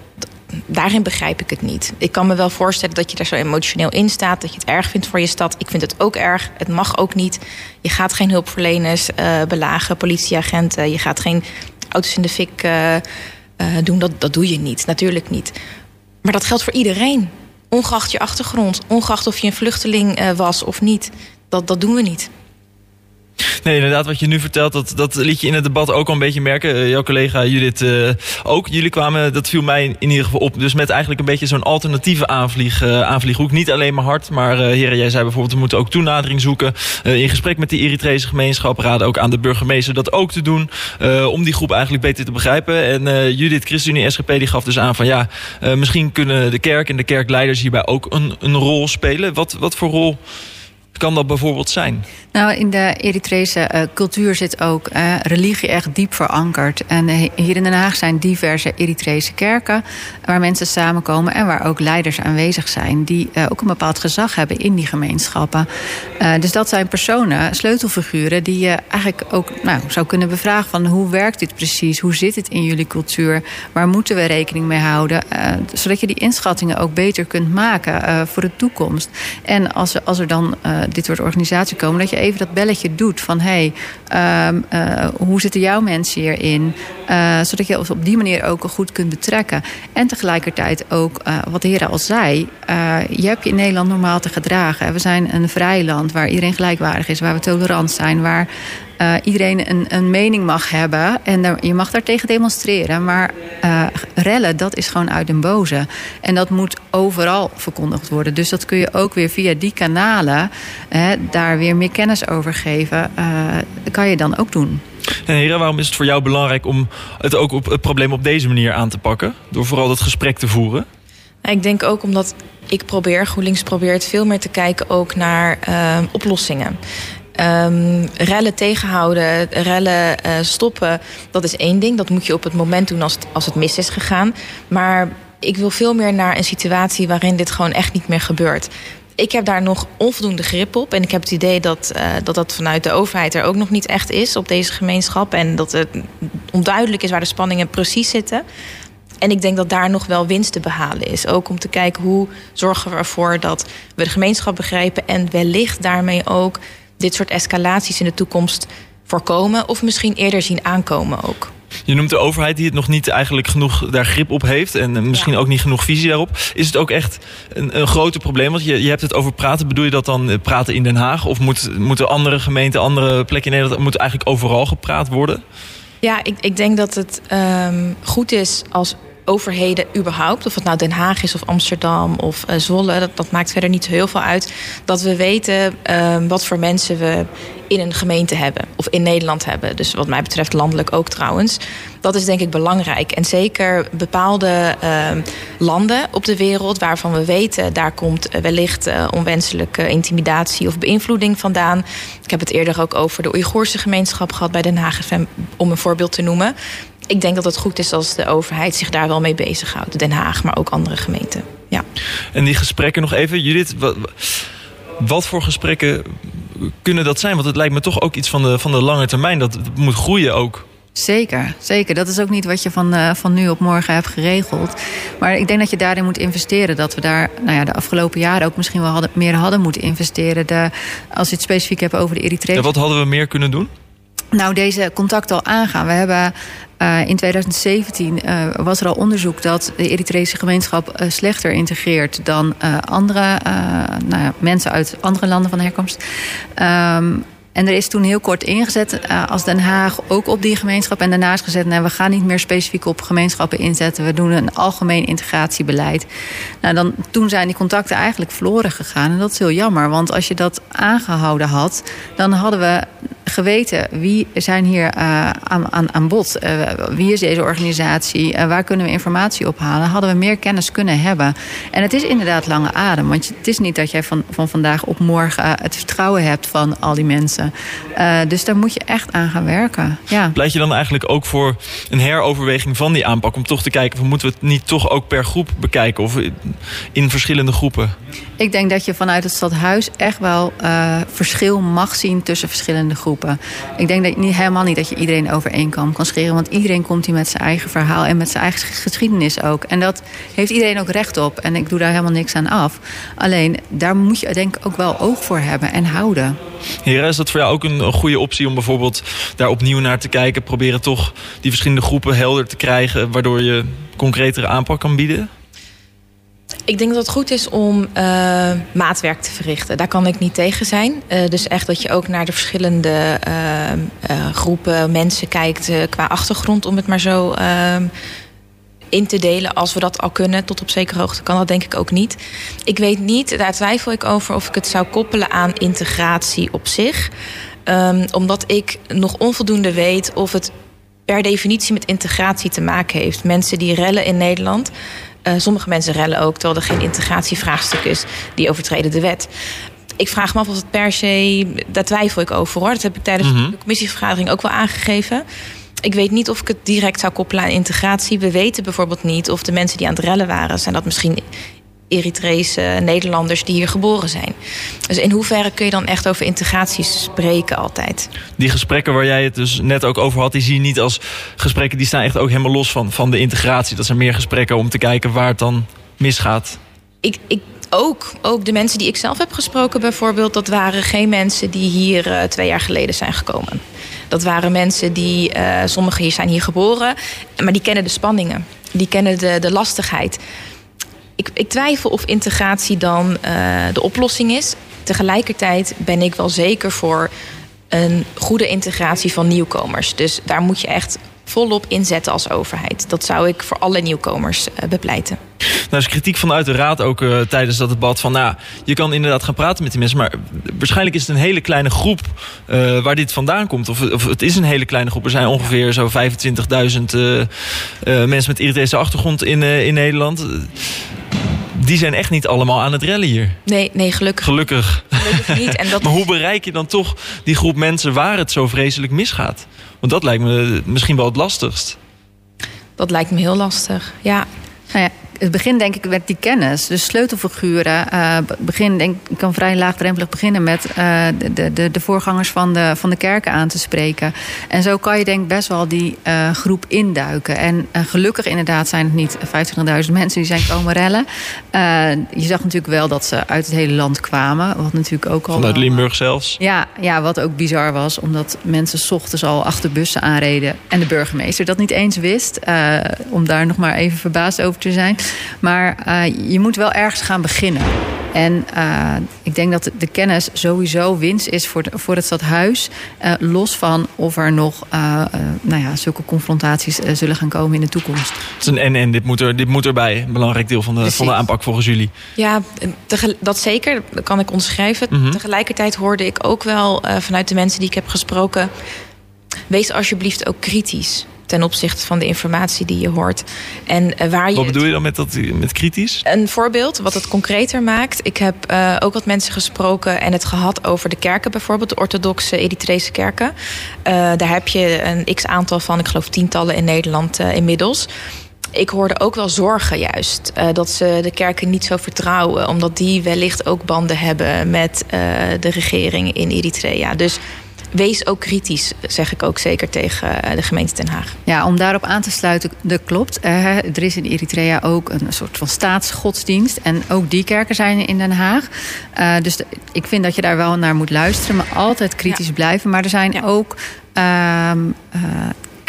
daarin begrijp ik het niet. Ik kan me wel voorstellen dat je daar zo emotioneel in staat. Dat je het erg vindt voor je stad. Ik vind het ook erg. Het mag ook niet. Je gaat geen hulpverleners belagen, politieagenten. Je gaat geen auto's in de fik uh, uh, doen. Dat, dat doe je niet. Natuurlijk niet. Maar dat geldt voor iedereen. Ongeacht je achtergrond. Ongeacht of je een vluchteling uh, was of niet. Dat, dat doen we niet. Nee, inderdaad, wat je nu vertelt, dat, dat liet je in het debat ook al een beetje merken. Uh, jouw collega Judith uh, ook. Jullie kwamen, dat viel mij in ieder geval op, dus met eigenlijk een beetje zo'n alternatieve aanvlieg, uh, aanvlieghoek. Niet alleen maar hard, maar heren, jij zei bijvoorbeeld, we moeten ook toenadering zoeken. in gesprek met de Eritrese gemeenschap raden ook aan de burgemeester dat ook te doen. om die groep eigenlijk beter te begrijpen. En Judith ChristenUnie SGP die gaf dus aan van ja, misschien kunnen de kerk en de kerkleiders hierbij ook een, een rol spelen. Wat, wat voor rol kan dat bijvoorbeeld zijn? Nou, in de Eritrese uh, cultuur zit ook uh, religie echt diep verankerd. En uh, hier in Den Haag zijn diverse Eritrese kerken waar mensen samenkomen en waar ook leiders aanwezig zijn die ook een bepaald gezag hebben in die gemeenschappen. dus dat zijn personen, sleutelfiguren, die je eigenlijk ook nou, zou kunnen bevragen van hoe werkt dit precies? Hoe zit het in jullie cultuur? Waar moeten we rekening mee houden? zodat je die inschattingen ook beter kunt maken voor de toekomst. En als, als er dan dit soort organisaties komen, dat je even dat belletje doet van hé, hey, um, uh, hoe zitten jouw mensen hierin? Uh, zodat je op die manier ook goed kunt betrekken. En tegelijkertijd ook, wat de heer al zei, je hebt je in Nederland normaal te gedragen. We zijn een vrij land waar iedereen gelijkwaardig is, waar we tolerant zijn, waar uh, iedereen een, een mening mag hebben. En er, je mag daartegen demonstreren. Maar uh, rellen, dat is gewoon uit den boze. En dat moet overal verkondigd worden. Dus dat kun je ook weer via die kanalen... Hè, daar weer meer kennis over geven. Uh, kan je dan ook doen. En heren, waarom is het voor jou belangrijk om het ook op het probleem op deze manier aan te pakken? Door vooral dat gesprek te voeren? Ik denk ook omdat ik probeer, GroenLinks probeert veel meer te kijken ook naar uh, oplossingen. Um, rellen tegenhouden, rellen uh, stoppen, dat is één ding. Dat moet je op het moment doen als het, als het mis is gegaan. Maar ik wil veel meer naar een situatie waarin dit gewoon echt niet meer gebeurt. Ik heb daar nog onvoldoende grip op. En ik heb het idee dat, uh, dat dat vanuit de overheid er ook nog niet echt is op deze gemeenschap. En dat het onduidelijk is waar de spanningen precies zitten. En ik denk dat daar nog wel winst te behalen is. Ook om te kijken hoe zorgen we ervoor dat we de gemeenschap begrijpen. En wellicht daarmee ook dit soort escalaties in de toekomst voorkomen of misschien eerder zien aankomen ook. Je noemt de overheid die het nog niet eigenlijk genoeg daar grip op heeft en misschien ja. ook niet genoeg visie daarop. Is het ook echt een, een groter probleem? Want je, je hebt het over praten. Bedoel je dat dan eh, praten in Den Haag? Of moet, moeten andere gemeenten, andere plekken in Nederland, moet eigenlijk overal gepraat worden? Ja, ik, ik denk dat het um, goed is als overheden überhaupt, of het nou Den Haag is of Amsterdam of uh, Zwolle, dat, dat, maakt verder niet heel veel uit, dat we weten uh, wat voor mensen we in een gemeente hebben of in Nederland hebben. Dus wat mij betreft landelijk ook trouwens. Dat is denk ik belangrijk. En zeker bepaalde uh, landen op de wereld waarvan we weten... daar komt wellicht uh, onwenselijke intimidatie of beïnvloeding vandaan. Ik heb het eerder ook over de Oeigoerse gemeenschap gehad bij Den Haag... om een voorbeeld te noemen ik denk dat het goed is als de overheid zich daar wel mee bezighoudt. Den Haag, maar ook andere gemeenten. Ja. En die gesprekken nog even, Judith, wat, wat voor gesprekken kunnen dat zijn? Want het lijkt me toch ook iets van de, van de lange termijn. Dat moet groeien ook. Zeker, zeker. Dat is ook niet wat je van, uh, van nu op morgen hebt geregeld. Maar ik denk dat je daarin moet investeren. Dat we daar nou ja, de afgelopen jaren ook misschien wel hadden, meer hadden moeten investeren. De, als je het specifiek hebt over de Eritrea. Ja, wat hadden we meer kunnen doen? Nou, deze contact al aangaan. We hebben uh, in 2017 uh, was er al onderzoek dat de Eritrese gemeenschap uh, slechter integreert dan andere nou ja, mensen uit andere landen van herkomst. Um, en er is toen heel kort ingezet als Den Haag ook op die gemeenschap. En daarnaast gezet, nee, we gaan niet meer specifiek op gemeenschappen inzetten. We doen een algemeen integratiebeleid. Nou, dan, toen zijn die contacten eigenlijk verloren gegaan. En dat is heel jammer, want als je dat aangehouden had... dan hadden we geweten wie zijn hier uh, aan, aan, aan bod, uh, wie is deze organisatie, waar kunnen we informatie ophalen, hadden we meer kennis kunnen hebben. En het is inderdaad lange adem, want het is niet dat jij van, van vandaag op morgen het vertrouwen hebt van al die mensen. Dus daar moet je echt aan gaan werken. Ja. Pleit je dan eigenlijk ook voor een heroverweging van die aanpak om toch te kijken van moeten we het niet toch ook per groep bekijken of in verschillende groepen? Ik denk dat je vanuit het stadhuis echt wel verschil mag zien tussen verschillende groepen. Ik denk dat niet, helemaal niet dat je iedereen over één kam kan scheren. Want iedereen komt hier met zijn eigen verhaal en met zijn eigen geschiedenis ook. En dat heeft iedereen ook recht op. En ik doe daar helemaal niks aan af. Alleen daar moet je denk ik ook wel oog voor hebben en houden. Heren, is dat voor jou ook een goede optie om bijvoorbeeld daar opnieuw naar te kijken? Proberen toch die verschillende groepen helder te krijgen, waardoor je concretere aanpak kan bieden? Ik denk dat het goed is om uh, maatwerk te verrichten. Daar kan ik niet tegen zijn. Uh, dus echt dat je ook naar de verschillende uh, groepen mensen kijkt qua achtergrond, om het maar zo ehm, in te delen. Als we dat al kunnen, tot op zekere hoogte kan dat denk ik ook niet. Ik weet niet, daar twijfel ik over of ik het zou koppelen aan integratie op zich. Um, omdat ik nog onvoldoende weet of het per definitie met integratie te maken heeft. Mensen die rellen in Nederland uh, sommige mensen rellen ook, terwijl er geen integratievraagstuk is. Die overtreden de wet. Ik vraag me af of het per se, daar twijfel ik over hoor. Dat heb ik tijdens mm -hmm. de commissievergadering ook wel aangegeven. Ik weet niet of ik het direct zou koppelen aan integratie. We weten bijvoorbeeld niet of de mensen die aan het rellen waren, zijn dat misschien Eritrese Nederlanders die hier geboren zijn. Dus in hoeverre kun je dan echt over integratie spreken altijd? Die gesprekken waar jij het dus net ook over had, die zie je niet als gesprekken die staan echt ook helemaal los van, van de integratie. Dat zijn meer gesprekken om te kijken waar het dan misgaat. Ik, ik ook, ook de mensen die ik zelf heb gesproken bijvoorbeeld, dat waren geen mensen die hier uh, twee jaar geleden zijn gekomen. Dat waren mensen die, uh, sommigen hier zijn hier geboren, maar die kennen de spanningen. Die kennen de, de lastigheid ik, ik twijfel of integratie dan uh, de oplossing is. Tegelijkertijd ben ik wel zeker voor een goede integratie van nieuwkomers. Dus daar moet je echt volop inzetten als overheid. Dat zou ik voor alle nieuwkomers uh, bepleiten. Nou is kritiek vanuit de raad ook uh, tijdens dat debat van... nou, je kan inderdaad gaan praten met die mensen... maar waarschijnlijk is het een hele kleine groep uh, waar dit vandaan komt. Of, of, het is een hele kleine groep. Er zijn ongeveer zo 25.000 mensen met Eritrese achtergrond in, in Nederland die zijn echt niet allemaal aan het rellen hier. Nee, nee gelukkig. Gelukkig. Gelukkig niet. En dat maar hoe bereik je dan toch die groep mensen waar het zo vreselijk misgaat? Want dat lijkt me misschien wel het lastigst. Dat lijkt me heel lastig, ja. Nou ja, het begin denk ik met die kennis. Dus sleutelfiguren. Uh, begin, denk, ik kan vrij laagdrempelig beginnen met uh, de, de, de voorgangers van de, van de kerken aan te spreken. En zo kan je denk best wel die uh, groep induiken. En gelukkig inderdaad zijn het niet 25.000 mensen die zijn komen rellen. je zag natuurlijk wel dat ze uit het hele land kwamen. Wat natuurlijk ook al... Vanuit Limburg zelfs. Ja, ja, wat ook bizar was. Omdat mensen s ochtends al achter bussen aanreden. En de burgemeester dat niet eens wist. om daar nog maar even verbaasd over te zijn. Maar uh, je moet wel ergens gaan beginnen. En uh, ik denk dat de kennis sowieso winst is voor, de, voor het stadhuis. Uh, los van of er nog nou ja, zulke confrontaties zullen gaan komen in de toekomst. Het is een en-en, dit moet, er, dit moet erbij. Een belangrijk deel van de, van de aanpak volgens jullie. Ja, dat zeker. Dat kan ik onderschrijven. Mm -hmm. Tegelijkertijd hoorde ik ook wel vanuit de mensen die ik heb gesproken... wees alsjeblieft ook kritisch ten opzichte van de informatie die je hoort. En uh, waar je wat bedoel je dan met, dat, met kritisch? Een voorbeeld wat het concreter maakt. Ik heb uh, ook wat mensen gesproken en het gehad over de kerken bijvoorbeeld, de orthodoxe Eritrese kerken. Uh, daar heb je een x aantal van, ik geloof tientallen in Nederland inmiddels ik hoorde ook wel zorgen juist. Uh, dat ze de kerken niet zo vertrouwen. Omdat die wellicht ook banden hebben met uh, de regering in Eritrea. Dus wees ook kritisch, zeg ik ook zeker tegen eh, de gemeente Den Haag. Ja, om daarop aan te sluiten, dat klopt. Uh, er is in Eritrea ook een soort van staatsgodsdienst. En ook die kerken zijn in Den Haag. Uh, dus ik vind dat je daar wel naar moet luisteren, maar altijd kritisch ja. blijven. Maar er zijn ja. ook. Uh,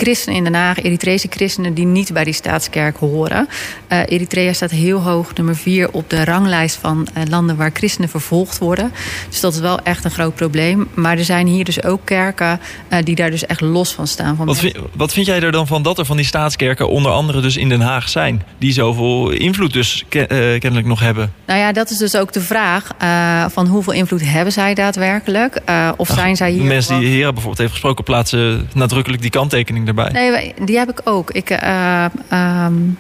christenen in Den Haag, Eritrese christenen die niet bij die staatskerk horen. Uh, Eritrea staat heel hoog, nummer vier op de ranglijst van uh, landen waar christenen vervolgd worden. Dus dat is wel echt een groot probleem. Maar er zijn hier dus ook kerken uh, die daar dus echt los van staan. Van wat, vind, wat vind jij er dan van dat er van die staatskerken onder andere dus in Den Haag zijn? Die zoveel invloed dus kennelijk nog hebben. Nou ja, dat is dus ook de vraag van hoeveel invloed hebben zij daadwerkelijk? of Ach, zijn zij hier... Mensen die Hera bijvoorbeeld heeft gesproken plaatsen nadrukkelijk die kanttekening erbij. Nee, die heb ik ook. Ik, uh, um,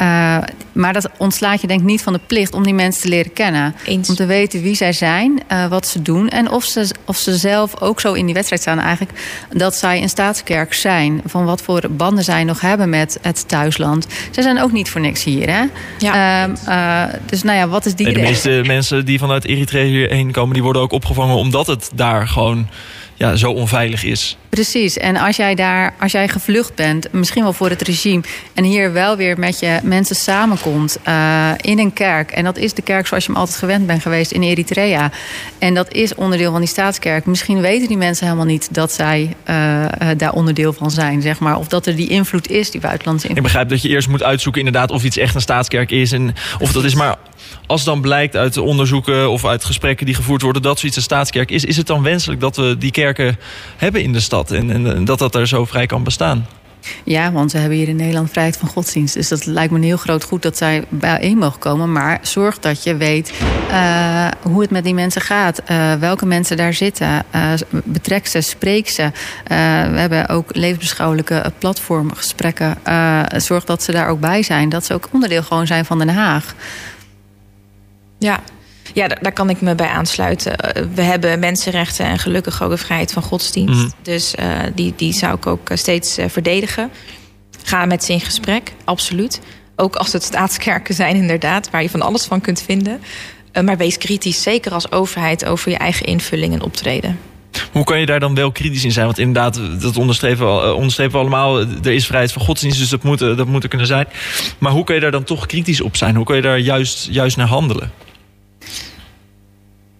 uh, maar dat ontslaat je denk ik niet van de plicht om die mensen te leren kennen. Eens. Om te weten wie zij zijn, uh, wat ze doen... en of ze, of ze zelf ook zo in die wedstrijd staan eigenlijk... dat zij een staatskerk zijn. Van wat voor banden zij nog hebben met het thuisland. Ze zijn ook niet voor niks hier, hè? Ja. Uh, dus nou ja, wat is die... Nee, de meeste mensen die vanuit Eritrea hierheen komen... die worden ook opgevangen omdat het daar gewoon ja, zo onveilig is. Precies. En als jij daar, als jij gevlucht bent, misschien wel voor het regime, en hier wel weer met je mensen samenkomt uh, in een kerk. En dat is de kerk zoals je hem altijd gewend bent geweest in Eritrea. En dat is onderdeel van die staatskerk. Misschien weten die mensen helemaal niet dat zij uh, uh, daar onderdeel van zijn, zeg maar. Of dat er die invloed is, die buitenlandse invloed. Ik begrijp dat je eerst moet uitzoeken inderdaad of iets echt een staatskerk is. En of dat is maar als dan blijkt uit onderzoeken of uit gesprekken die gevoerd worden dat zoiets een staatskerk is, is het dan wenselijk dat we die kerken hebben in de stad en, en dat dat er zo vrij kan bestaan? Ja, want we hebben hier in Nederland vrijheid van godsdienst. Dus dat lijkt me een heel groot goed dat zij bijeen mogen komen. Maar zorg dat je weet uh, hoe het met die mensen gaat. Uh, welke mensen daar zitten. Uh, betrek ze, spreek ze. we hebben ook levensbeschouwelijke platformgesprekken. zorg dat ze daar ook bij zijn. Dat ze ook onderdeel gewoon zijn van Den Haag. Ja, ja, daar kan ik me bij aansluiten. We hebben mensenrechten en gelukkig ook een vrijheid van godsdienst. Mm. Dus uh, die, die zou ik ook steeds uh, verdedigen. Ga met ze in gesprek, absoluut. Ook als het staatskerken zijn, inderdaad, waar je van alles van kunt vinden. Uh, maar wees kritisch, zeker als overheid, over je eigen invulling en optreden. Hoe kan je daar dan wel kritisch in zijn? Want inderdaad, dat onderstrepen we, onderstrepen we allemaal. Er is vrijheid van godsdienst, dus dat moet, dat moet er kunnen zijn. Maar hoe kan je daar dan toch kritisch op zijn? Hoe kan je daar juist, juist naar handelen?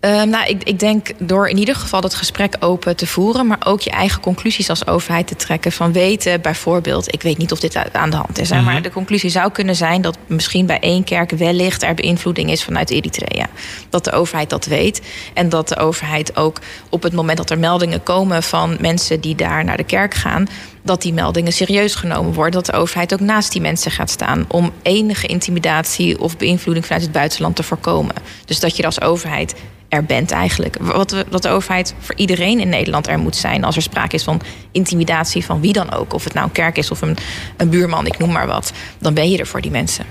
Uh, nou, ik, ik denk door in ieder geval het gesprek open te voeren, maar ook je eigen conclusies als overheid te trekken. Van weten bijvoorbeeld, ik weet niet of dit aan de hand is, mm -hmm. maar de conclusie zou kunnen zijn dat misschien bij één kerk wellicht er beïnvloeding is vanuit Eritrea. Dat de overheid dat weet en dat de overheid ook op het moment dat er meldingen komen van mensen die daar naar de kerk gaan, dat die meldingen serieus genomen worden. Dat de overheid ook naast die mensen gaat staan om enige intimidatie of beïnvloeding vanuit het buitenland te voorkomen. Dus dat je als overheid er bent eigenlijk. Wat, wat de overheid voor iedereen in Nederland er moet zijn als er sprake is van intimidatie van wie dan ook. Of het nou een kerk is of een, een buurman, ik noem maar wat. Dan ben je er voor die mensen.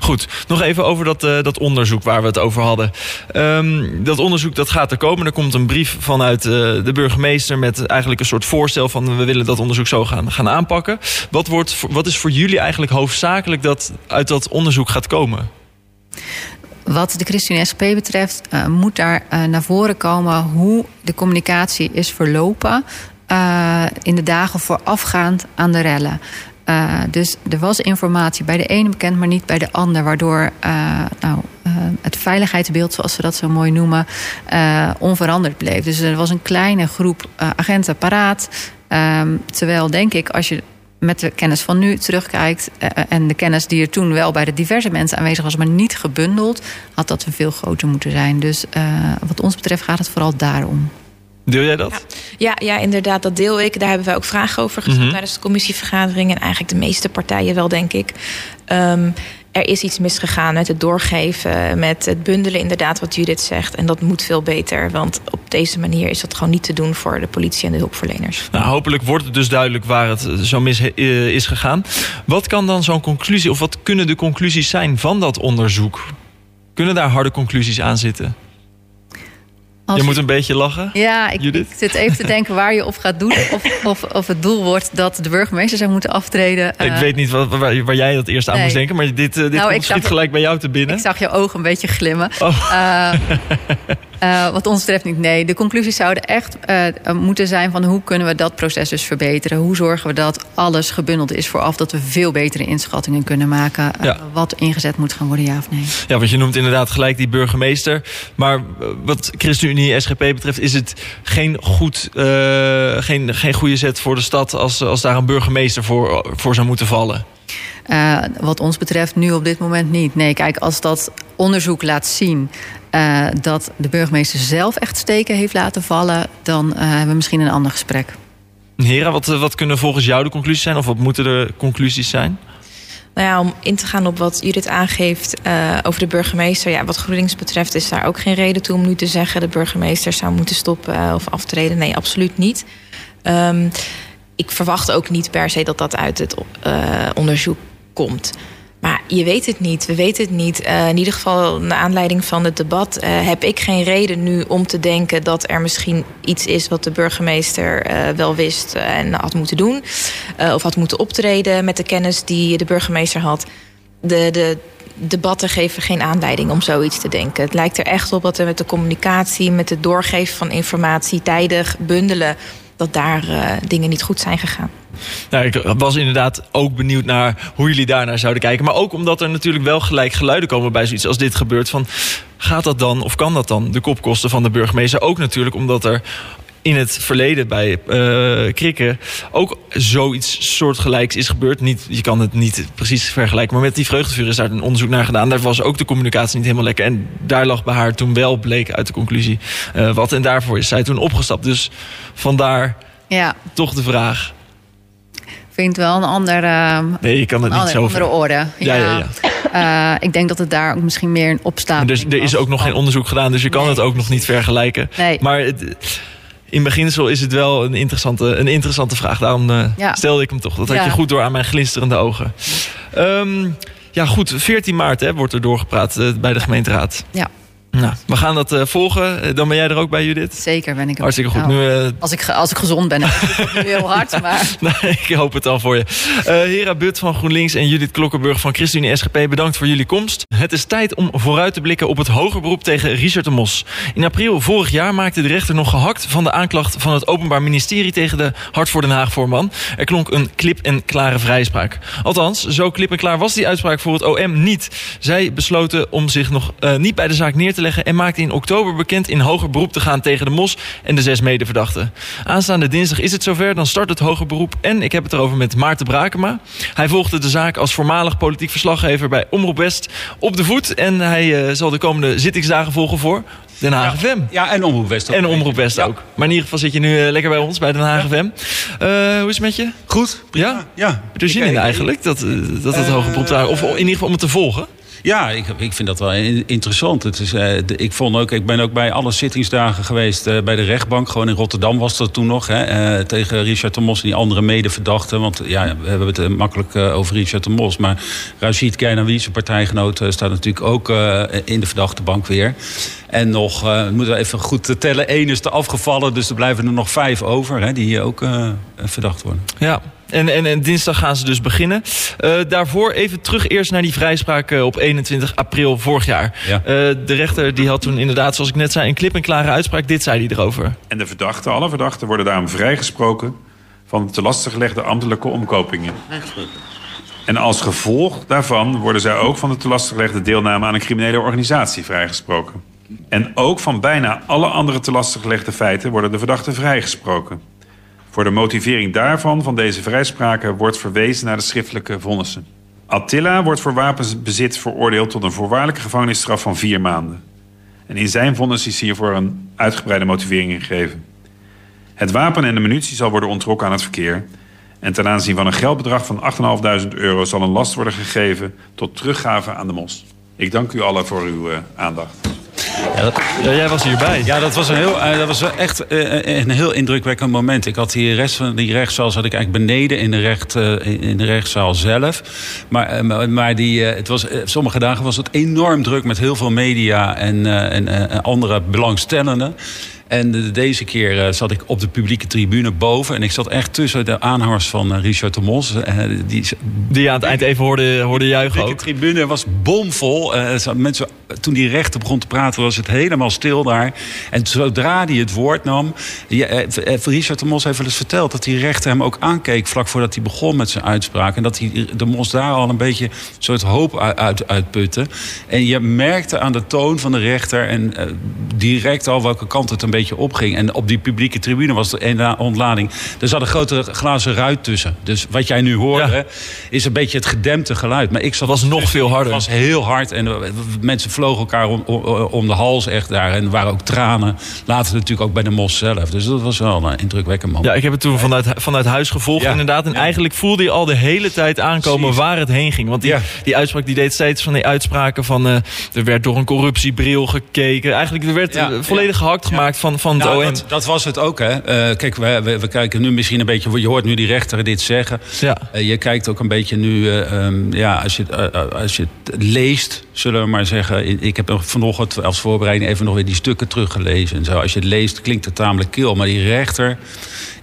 Goed, nog even over dat, uh, dat onderzoek waar we het over hadden. Um, dat onderzoek dat gaat er komen. Er komt een brief vanuit uh, de burgemeester met eigenlijk een soort voorstel van we willen dat onderzoek zo gaan, gaan aanpakken. Wat, wordt, wat is voor jullie eigenlijk hoofdzakelijk dat uit dat onderzoek gaat komen? Wat de ChristenUnie SP betreft uh, moet daar naar voren komen hoe de communicatie is verlopen in de dagen voorafgaand aan de rellen. Uh, dus er was informatie bij de ene bekend, maar niet bij de ander. Waardoor uh, nou, uh, het veiligheidsbeeld, zoals ze dat zo mooi noemen, onveranderd bleef. Dus er was een kleine groep agenten paraat. Um, terwijl, denk ik, als je met de kennis van nu terugkijkt... en de kennis die er toen wel bij de diverse mensen aanwezig was... maar niet gebundeld, had dat veel groter moeten zijn. Dus wat ons betreft gaat het vooral daarom. Deel jij dat? Ja. ja, ja, inderdaad, dat deel ik. Daar hebben we ook vragen over gesteld mm -hmm. tijdens de commissievergadering. En eigenlijk de meeste partijen wel, denk ik. Um, er is iets misgegaan met het doorgeven, met het bundelen, inderdaad, wat Judith zegt. En dat moet veel beter, want op deze manier is dat gewoon niet te doen voor de politie en de hulpverleners. Nou, hopelijk wordt het dus duidelijk waar het zo mis is gegaan. Wat kan dan zo'n conclusie, of wat kunnen de conclusies zijn van dat onderzoek? Kunnen daar harde conclusies aan zitten? Als je moet een beetje lachen. Ja, ik, ik, zit even te denken waar je op gaat doen. Of, of, of het doel wordt dat de burgemeester zou moeten aftreden. Ik uh, weet niet wat, waar, waar, jij dat eerst aan nee. moest denken. Maar dit, uh, dit nou, schiet gelijk bij jou te binnen. Ik zag je ogen een beetje glimmen. Oh. Uh, Uh, wat ons betreft niet. Nee, de conclusies zouden echt uh, moeten zijn van hoe kunnen we dat proces dus verbeteren? Hoe zorgen we dat alles gebundeld is vooraf dat we veel betere inschattingen kunnen maken uh, ja. wat ingezet moet gaan worden, ja of nee? Ja, want je noemt inderdaad gelijk die burgemeester. Maar wat ChristenUnie SGP betreft is het geen, goed, geen, geen goede zet voor de stad als, als daar een burgemeester voor, voor zou moeten vallen. Uh, wat ons betreft nu op dit moment niet. Nee, kijk, als dat onderzoek laat zien uh, dat de burgemeester zelf echt steken heeft laten vallen, dan uh, hebben we misschien een ander gesprek. Hera, wat, wat kunnen volgens jou de conclusies zijn? Of wat moeten de conclusies zijn? Nou ja, om in te gaan op wat Judith aangeeft uh, over de burgemeester. Ja, wat GroenLinks betreft is daar ook geen reden toe om nu te zeggen... de burgemeester zou moeten stoppen uh, of aftreden. Nee, absoluut niet. Um, ik verwacht ook niet per se dat dat uit het uh, onderzoek komt. Maar je weet het niet. We weten het niet. Uh, in ieder geval, naar aanleiding van het debat, uh, heb ik geen reden nu om te denken dat er misschien iets is wat de burgemeester uh, wel wist en had moeten doen. of had moeten optreden met de kennis die de burgemeester had. De, de debatten geven geen aanleiding om zoiets te denken. Het lijkt er echt op dat er met de communicatie, met het doorgeven van informatie, tijdig bundelen dat daar uh, dingen niet goed zijn gegaan. Nou, ik was inderdaad ook benieuwd naar hoe jullie daarnaar zouden kijken. Maar ook omdat er natuurlijk wel gelijk geluiden komen bij zoiets als dit gebeurt. Van, gaat dat dan of kan dat dan de kopkosten van de burgemeester? Ook natuurlijk omdat er in het verleden bij uh, Krikken ook zoiets soortgelijks is gebeurd. Niet, je kan het niet precies vergelijken, maar met die vreugdevuur is daar een onderzoek naar gedaan. Daar was ook de communicatie niet helemaal lekker. En daar lag bij haar toen wel, bleek uit de conclusie, uh, wat. En daarvoor is zij toen opgestapt. Dus vandaar ja. toch de vraag. Ik vind wel een andere, nee, je kan het niet zo andere orde. Ja, ja, ja. ja. Uh, ik denk dat het daar ook misschien meer een opstaat. Dus er is ook nog geen onderzoek gedaan, dus je kan nee. het ook nog niet vergelijken. Nee. Maar het, in beginsel is het wel een interessante, een interessante vraag. Daarom uh, ja. stelde ik hem toch. Dat had ja. je goed door aan mijn glinsterende ogen. Um, ja, goed. 14 maart hè, wordt er doorgepraat uh, bij de gemeenteraad. Ja. Nou, we gaan dat uh, volgen. Dan ben jij er ook bij, Judith? Zeker ben ik er. Hartstikke goed. Nou, nu, uh... als, ik, als ik gezond ben, dan nu heel hard. Maar... nee, ik hoop het al voor je. Uh, Hera But van GroenLinks en Judith Klokkenburg van ChristenUnie SGP, bedankt voor jullie komst. Het is tijd om vooruit te blikken op het hoger beroep tegen Richard de Mos. In april vorig jaar maakte de rechter nog gehakt van de aanklacht van het Openbaar Ministerie tegen de Hart voor Den Haag voorman. Er klonk een klip en klare vrijspraak. Althans, zo klip en klaar was die uitspraak voor het OM niet. Zij besloten om zich nog niet bij de zaak neer te leggen en maakte in oktober bekend in hoger beroep te gaan tegen de Mos en de zes medeverdachten. Aanstaande dinsdag is het zover, dan start het hoger beroep en ik heb het erover met Maarten Brakema. Hij volgde de zaak als voormalig politiek verslaggever bij Omroep West op de voet en hij uh, zal de komende zittingsdagen volgen voor Den Haag FM. Ja, en Omroep West ook. En Omroep West ja. ook. Maar in ieder geval zit je nu uh, lekker bij ons, bij Den Haag FM. Uh, hoe is het met je? Goed. Ja? Ja. ja. Heb je er zin in eigenlijk, dat, dat het hoger beroep daar... Of in ieder geval om het te volgen? Ja, ik, ik vind dat wel interessant. Het is, de, ik, vond ook, ik ben ook bij alle zittingsdagen geweest uh, bij de rechtbank. Gewoon in Rotterdam was dat toen nog. Hè, uh, tegen Richard de Mos en die andere medeverdachten. Want ja, we hebben het makkelijk over Richard de Mos. Maar Rashid Keinawi, zijn partijgenoot, staat natuurlijk ook in de verdachte bank weer. En nog, moeten we even goed tellen, één is er afgevallen. Dus er blijven er nog vijf over hè, die hier ook verdacht worden. Ja, en, en, en, dinsdag gaan ze dus beginnen. Uh, daarvoor even terug eerst naar die vrijspraak uh, op 21 april vorig jaar. Ja. Uh, de rechter die had toen inderdaad, zoals ik net zei, een klip en klare uitspraak. Dit zei hij erover. En de verdachten, alle verdachten worden daarom vrijgesproken van de te lastig gelegde ambtelijke omkopingen. En als gevolg daarvan worden zij ook van de te lastig gelegde deelname aan een criminele organisatie vrijgesproken. En ook van bijna alle andere te lastig gelegde feiten worden de verdachten vrijgesproken. Voor de motivering daarvan, van deze vrijspraken, wordt verwezen naar de schriftelijke vonnissen. Attila wordt voor wapenbezit veroordeeld tot een voorwaardelijke gevangenisstraf van vier maanden. En in zijn vonnis is hiervoor een uitgebreide motivering gegeven. Het wapen en de munitie zal worden ontrokken aan het verkeer. En ten aanzien van een geldbedrag van 8.500 euro zal een last worden gegeven tot teruggave aan de mos. Ik dank u allen voor uw uh, aandacht. Ja, dat... ja, jij was hierbij. Ja, dat was, een heel, uh, dat was echt uh, een heel indrukwekkend moment. Ik had hier rest van die rechtszaal zat ik eigenlijk beneden in de, recht, uh, in de rechtszaal zelf. Maar, maar die, het was, sommige dagen was het enorm druk met heel veel media en, en andere belangstellenden. En de- deze keer eh, zat ik op de publieke tribune boven. En ik zat echt tussen de aanhangers van eh, Richard de Mos. Eh, die, Die aan het eind even hoorde, hoorde juichen de ook. tribune was bomvol. Eh, mensen, toen die rechter begon te praten, was het helemaal stil daar. En zodra hij het woord nam. Eh, eh, Richard de Mos heeft wel eens verteld dat die rechter hem ook aankeek. vlak voordat hij begon met zijn uitspraak. En dat hij de Mos daar al een beetje een soort hoop uit, uit, uitputte. En je merkte aan de toon van de rechter. en eh, direct al welke kant het een beetje opging. En op die publieke tribune was er een ontlading. Er zat een grote glazen ruit tussen. Dus wat jij nu hoorde, Ja. is een beetje het gedempte geluid. Maar ik zat was nog veel harder. Het was heel hard en mensen vlogen elkaar om, om, de hals echt daar. En er waren ook tranen. Later natuurlijk ook bij de Mos zelf. Dus dat was wel een indrukwekkend moment. Ja, ik heb het toen vanuit, vanuit huis gevolgd Ja. inderdaad. En Ja. eigenlijk voelde je al de hele tijd aankomen Precies. waar het heen ging. Want die, Ja. die uitspraak die deed steeds van die uitspraken van... eh, er werd door een corruptiebril gekeken. Eigenlijk er werd eh, volledig gehakt gemaakt van, van het Nou, OM. dat, dat was het ook, hè. Eh, kijk, we, we, we kijken nu misschien een beetje... Je hoort nu die rechter dit zeggen. Ja. Je kijkt ook een beetje nu... eh, ehm, ja, als je, als je het leest, zullen we maar zeggen... Ik heb vanochtend als voorbereiding even nog weer die stukken teruggelezen. En zo. Als je het leest, klinkt het tamelijk kil. Maar die rechter,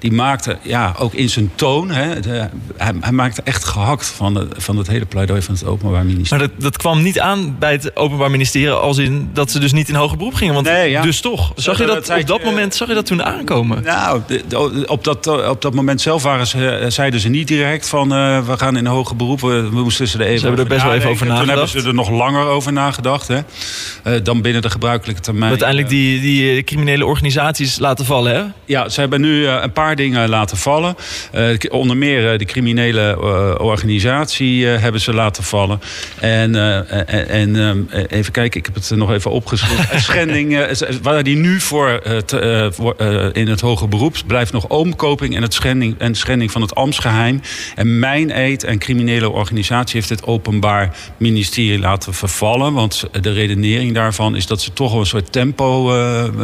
die maakte, ja, ook in zijn toon... Hè, de- hij, hij maakte echt gehakt van, de, van het hele pleidooi van het Openbaar Ministerie. Maar dat, dat kwam niet aan bij het Openbaar Ministerie... als in dat ze dus niet in hoger beroep gingen. Want Nee, ja. dus toch. Zag je dat op dat eh, moment zag je dat toen aankomen? Nou, op dat, op dat moment zelf waren ze, eh, zeiden ze niet direct van... eh, we gaan in hoger beroep. We, we moesten ze er even Ze hebben er best wel even over nadenken. Toen nagedacht. hebben ze er nog langer over nagedacht. Hè? Eh, dan binnen de gebruikelijke termijn. Uiteindelijk die, die eh, criminele organisaties laten vallen, hè? Ja, ze hebben nu eh, een paar dingen laten vallen. Eh, onder meer eh, de criminele eh, organisatie hebben ze laten vallen. En, en, ehm, even kijken, ik heb het nog even opgeschreven. Schending, waar die nu voor, in het hoger beroep blijft nog omkoping en, het schending, en schending van het ambtsgeheim. En mijn eet en criminele organisatie heeft het openbaar ministerie laten vervallen. Want de redenering daarvan is dat ze toch wel een soort tempo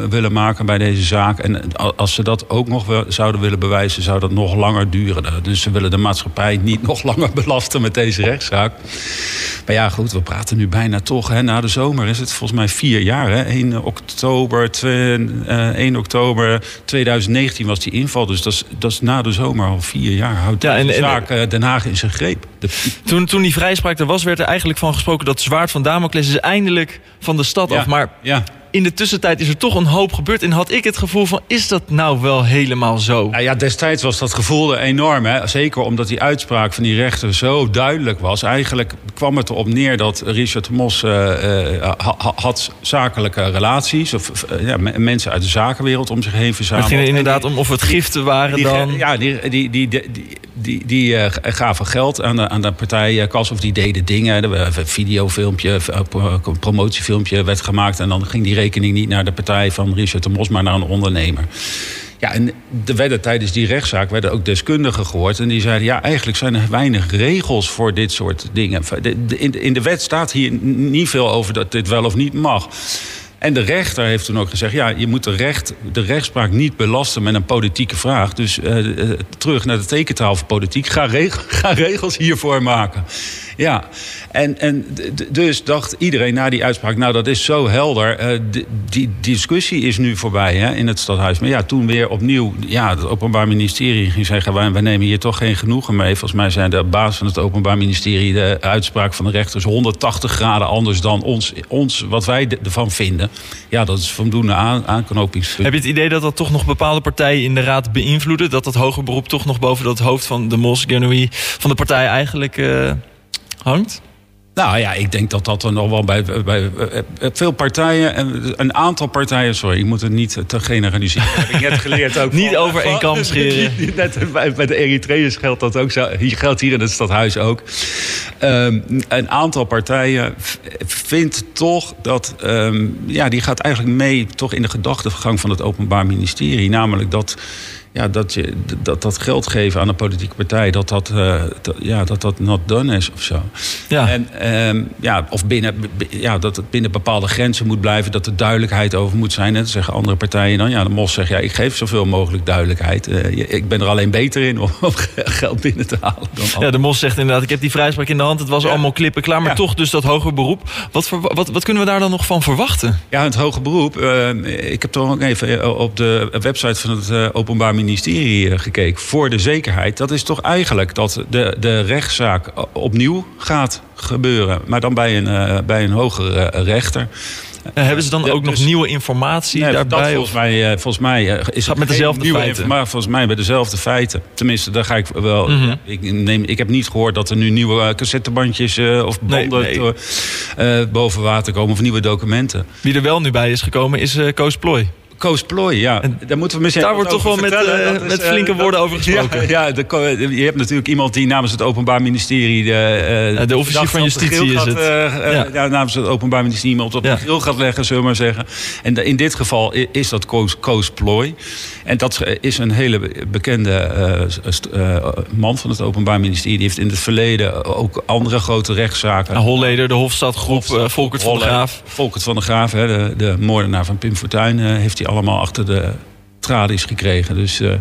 willen maken bij deze zaak. En als ze dat ook nog wel zouden willen bewijzen, zou dat nog langer duren. Dus ze willen de maatschappij niet nog langer belasten met deze rechtszaak. Maar ja, goed, we praten nu bijna toch. Hè, na de zomer is het volgens mij vier jaar. Hè? 1 oktober, twe- eh, 1 oktober 2019 was die inval. Dus dat is, dat is na de zomer al vier jaar. Houdt Ja, en- de zaak eh, Den Haag in zijn greep. De, Toen, toen die vrijspraak er was, werd er eigenlijk van gesproken... dat zwaard van Damocles is eindelijk van de stad Ja. af. Maar ja. In de tussentijd is er toch een hoop gebeurd. En had ik het gevoel van, is dat nou wel helemaal zo? Nou ja, destijds was dat gevoel er enorm. Hè? Zeker omdat die uitspraak van die rechter zo duidelijk was. Eigenlijk kwam het erop neer dat Richard Mos eh, eh, ha- ha- had zakelijke relaties. Of eh, ja, me- mensen uit de zakenwereld om zich heen verzameld. het ging er inderdaad om of het giften waren die, dan... Ja, die, die, die, die, die, die eh, gaven geld aan de, aan de partij eh, Kas of die deden dingen. Een videofilmpje, eh, een promotiefilmpje werd gemaakt. En dan ging die rekening niet naar de partij van Richard de Mos, maar naar een ondernemer. Ja, en er werden tijdens die rechtszaak werden ook deskundigen gehoord. En die zeiden, ja, eigenlijk zijn er weinig regels voor dit soort dingen. In de, wet staat hier niet veel over dat dit wel of niet mag. En de rechter heeft toen ook gezegd... ja, je moet de, recht, de rechtspraak niet belasten met een politieke vraag. Dus eh, eh, terug naar de tekentaal van politiek. Ga, ga regels hiervoor maken. Ja, en, en dus dacht iedereen na die uitspraak... nou, dat is zo helder. eh, d- die discussie is nu voorbij hè, in het stadhuis. Maar ja, toen weer opnieuw... ja, het Openbaar Ministerie ging zeggen... wij, nemen hier toch geen genoegen mee. Volgens mij zijn de baas van het Openbaar Ministerie... de uitspraak van de rechters 180 graden anders dan ons, ons wat wij ervan vinden. Ja, dat is voldoende aan. Heb je het idee dat dat toch nog bepaalde partijen in de raad beïnvloeden? Dat dat hoger beroep toch nog boven dat hoofd van de Mos, Genoui, van de partij eigenlijk eh, hangt? Nou ja, ik denk dat dat er nog wel bij, bij eh, veel partijen, en een aantal partijen, sorry, ik moet het niet te generaliseren. Dat heb ik net geleerd ook. Niet van- over één kam scheren. Net bij, bij de Eritreërs geldt dat ook zo. Hier geldt hier in het stadhuis ook. Ehm, een aantal partijen vindt toch dat, ehm, ja, die gaat eigenlijk mee toch in de gedachtegang van het Openbaar Ministerie. Namelijk dat ja, dat, je, dat dat geld geven aan een politieke partij, dat dat, uh, dat, ja, dat, dat not done is of zo. Ja. En, uh, ja, of binnen, ja, dat het binnen bepaalde grenzen moet blijven, dat er duidelijkheid over moet zijn. En dat zeggen andere partijen dan. Ja, de Mos zegt, ja, ik geef zoveel mogelijk duidelijkheid. Uh, ik ben er alleen beter in om, om geld binnen te halen. Dan ja, de Mos zegt inderdaad, ik heb die vrijspraak in de hand. Het was allemaal klippen klaar, maar toch dus dat hoger beroep. Wat, voor, wat, wat kunnen we daar dan nog van verwachten? Ja, het hoger beroep. ik heb toch ook even op de website van het Openbaar Ministerie gekeken. Voor de zekerheid. Dat is toch eigenlijk dat de, de rechtszaak opnieuw gaat gebeuren. Maar dan bij een, bij een hogere rechter. Uh, hebben ze dan Ja, ook nog dus- nieuwe informatie Nee, daarbij? dat volgens mij, eh, volgens mij eh, is het met dezelfde nieuwe feiten. informa- volgens mij met dezelfde feiten. Tenminste, daar ga ik wel. Mhm. ik, neem, ik heb niet gehoord dat er nu nieuwe eh, cassettebandjes eh, of banden nee. eh, boven water komen of nieuwe documenten. Wie er wel nu bij is gekomen is eh Koos Plooi. Koos Plooi, ja. En daar moeten we misschien daar wordt toch wel met, eh, met eh, flinke woorden over gesproken. Ja, ja de, ko- je hebt natuurlijk iemand die namens het Openbaar Ministerie... De, eh, de officier van justitie is gaat, het. Ja. ja, namens het Openbaar Ministerie iemand op Ja. de grill gaat leggen, zullen we maar zeggen. En in dit geval is dat Koos, Koos Plooi. En dat is een hele bekende man van het Openbaar Ministerie. Die heeft in het verleden ook andere grote rechtszaken... Ja, Holleder, de Hofstadgroep, eh, Volkert van de Holle- Graaf. Volkert van de Graaf, hè, de, de moordenaar van Pim Fortuyn... heeft hij allemaal achter de tralies gekregen. Dus eh,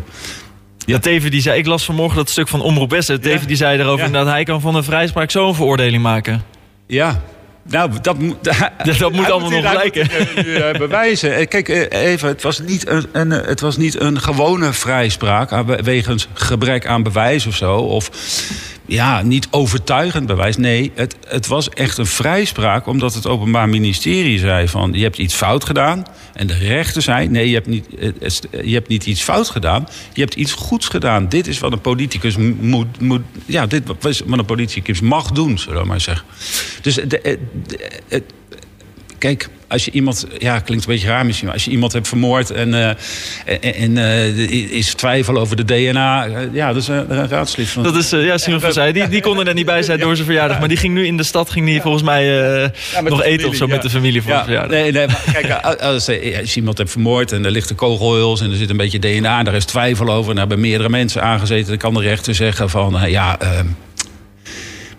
Ja, Teven die zei, ik las vanmorgen dat stuk van Omroep West. Teven die zei erover Ja. inderdaad, hij kan van een vrijspraak zo een veroordeling maken. ja... Nou, dat, moet- dat moet Hij allemaal nog blijken. eh, eh, bewijzen. Eh, Kijk, eh, even, het was, niet een, een, eh, het was niet een gewone vrijspraak... aan- wegens gebrek aan bewijs of zo. Of ja, niet overtuigend bewijs. Nee, het, het was echt een vrijspraak... omdat het Openbaar Ministerie zei van... je hebt iets fout gedaan. En de rechter zei... nee, je hebt niet, eh, het- je hebt niet iets fout gedaan. Je hebt iets goeds gedaan. Dit is wat een politicus moet... moet ja, dit is wat een politicus mag doen, zullen we maar zeggen. Dus de, eh, de- Kijk, als je iemand, ja, klinkt een beetje raar misschien, maar als je iemand hebt vermoord en, eh, en, en eh, is twijfel over de DNA, eh, ja, dat is een, raadslid van. Dat is, ja, Simon van Zij, die, die kon er net niet bij zijn door zijn verjaardag. Maar die ging nu in de stad, ging die volgens mij nog eten of zo ja. met de familie voor ja, zijn verjaardag. nee, nee, maar kijk, als, je iemand hebt vermoord en er ligt een kogelhuls en er zit een beetje DNA, daar is twijfel over, en daar hebben meerdere mensen aangezeten, dan kan de rechter zeggen van, ja, ehm,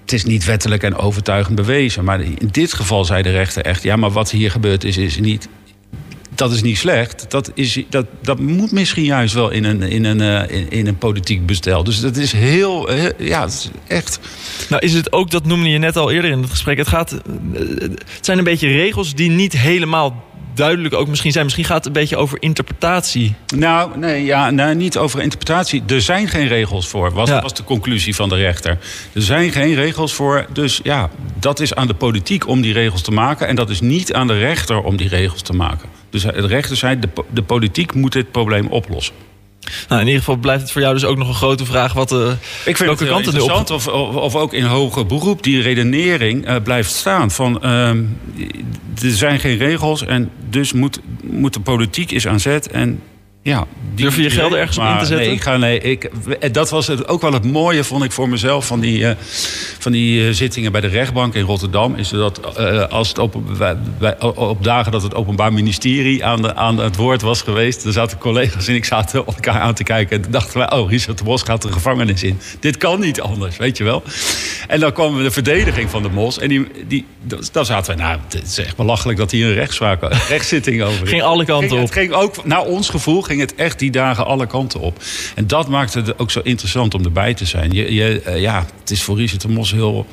het is niet wettelijk en overtuigend bewezen. Maar in dit geval zei de rechter echt, ja, maar wat hier gebeurd is, is niet dat is niet slecht. Dat, is, dat, dat moet misschien juist wel in een, in een, eh, in, in een politiek bestel. Dus dat is heel, ja, echt. Nou is het ook, dat noemde je net al eerder in het gesprek... het, gaat, eh, het zijn een beetje regels die niet helemaal duidelijk ook misschien zijn. Misschien gaat het een beetje over interpretatie. Nou, nee, ja, nou, niet over interpretatie. Er zijn geen regels voor, was, Ja. was de conclusie van de rechter. Er zijn geen regels voor. Dus ja, dat is aan de politiek om die regels te maken. En dat is niet aan de rechter om die regels te maken. Dus de rechter zei, de, de politiek moet dit probleem oplossen. Nou, in ieder geval blijft het voor jou dus ook nog een grote vraag... Wat, eh, Ik vind welke het er interessant of, of, of ook in hoger beroep die redenering eh, blijft staan. Van, ehm, er zijn geen regels en dus moet, moet de politiek is aan zet. En, ja, die- Durf je je geld ergens op in te zetten? Nee, ik ga, nee ik, dat was het, ook wel het mooie, vond ik voor mezelf... van die, eh, van die eh, zittingen bij de rechtbank in Rotterdam. Is dat eh, als het wij- wij- op dagen dat het Openbaar Ministerie aan, de, aan het woord was geweest... dan zaten collega's en ik zaten elkaar aan te kijken... en dachten wij, oh, Richard de Bos gaat de gevangenis in. Dit kan niet anders, weet je wel. En dan kwam de verdediging van de Mos. En die, die, dan zaten wij, nou, het is echt belachelijk... dat hier een rechtszaak, een rechtszitting over is. Ging alle kanten Ging- op. Het ging ook, naar ons gevoel ging het echt die dagen alle kanten op. En dat maakte het ook zo interessant om erbij te zijn. Je, je, eh, ja, het is voor Richard de Mos heel...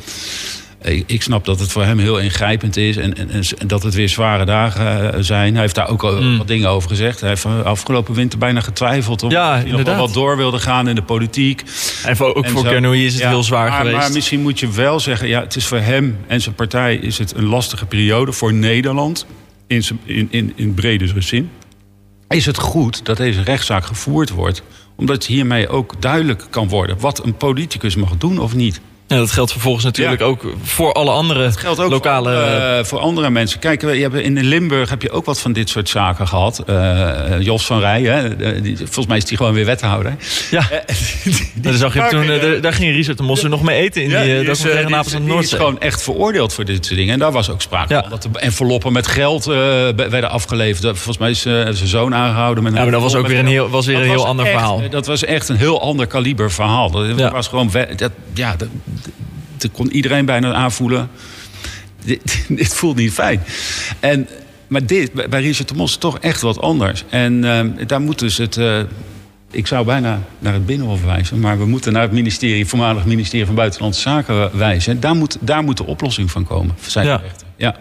Ik, ik snap dat het voor hem heel ingrijpend is en, en, en dat het weer zware dagen eh, zijn. Hij heeft daar ook al Mm. wat dingen over gezegd. Hij heeft eh, afgelopen winter bijna getwijfeld of Ja, hij nog wel wat door wilde gaan in de politiek. En voor, ook En voor zo. Kernouillet is het Ja, heel zwaar maar, geweest. Maar misschien moet je wel zeggen, ja, het is voor hem en zijn partij is het een lastige periode voor Nederland in, zijn- in, in, in bredere zin. Is het goed dat deze rechtszaak gevoerd wordt, omdat hiermee ook duidelijk kan worden wat een politicus mag doen of niet? Ja, dat geldt vervolgens natuurlijk Ja. ook voor alle andere geldt ook lokale... voor, andere, voor andere mensen. Kijk, we- hebt, in Limburg heb je ook wat van dit soort zaken gehad. Eh, Jos van Rij, hè, eh, die, volgens mij is die gewoon weer wethouder. ja, Eh, daar, zag je toen, eh, daar- daar ging Richard de Mosse nog mee eten in die, Ja, eh, die is, eh, die is- de die gewoon echt veroordeeld voor dit soort dingen. En daar was ook sprake Ja. van. Dat er enveloppen met geld eh, werden afgeleverd. Volgens mij is eh, zijn zoon aangehouden. Met Ja, maar dat was ook weer een heel- was weer Dat een heel ander echt- verhaal. Dat was echt een heel ander kaliber verhaal. Dat Ja. was gewoon... Dat, ja, dat, dat kon iedereen bijna aanvoelen. Dit, dit voelt niet fijn. En, maar dit, bij- Richard de Mos is toch echt wat anders. En eh, daar moet dus het... eh, ik zou bijna naar het Binnenhof wijzen, maar we moeten naar het ministerie, voormalig ministerie van Buitenlandse Zaken wijzen. Daar moet, daar moet de oplossing van komen, zijn Ja. rechten. Ja.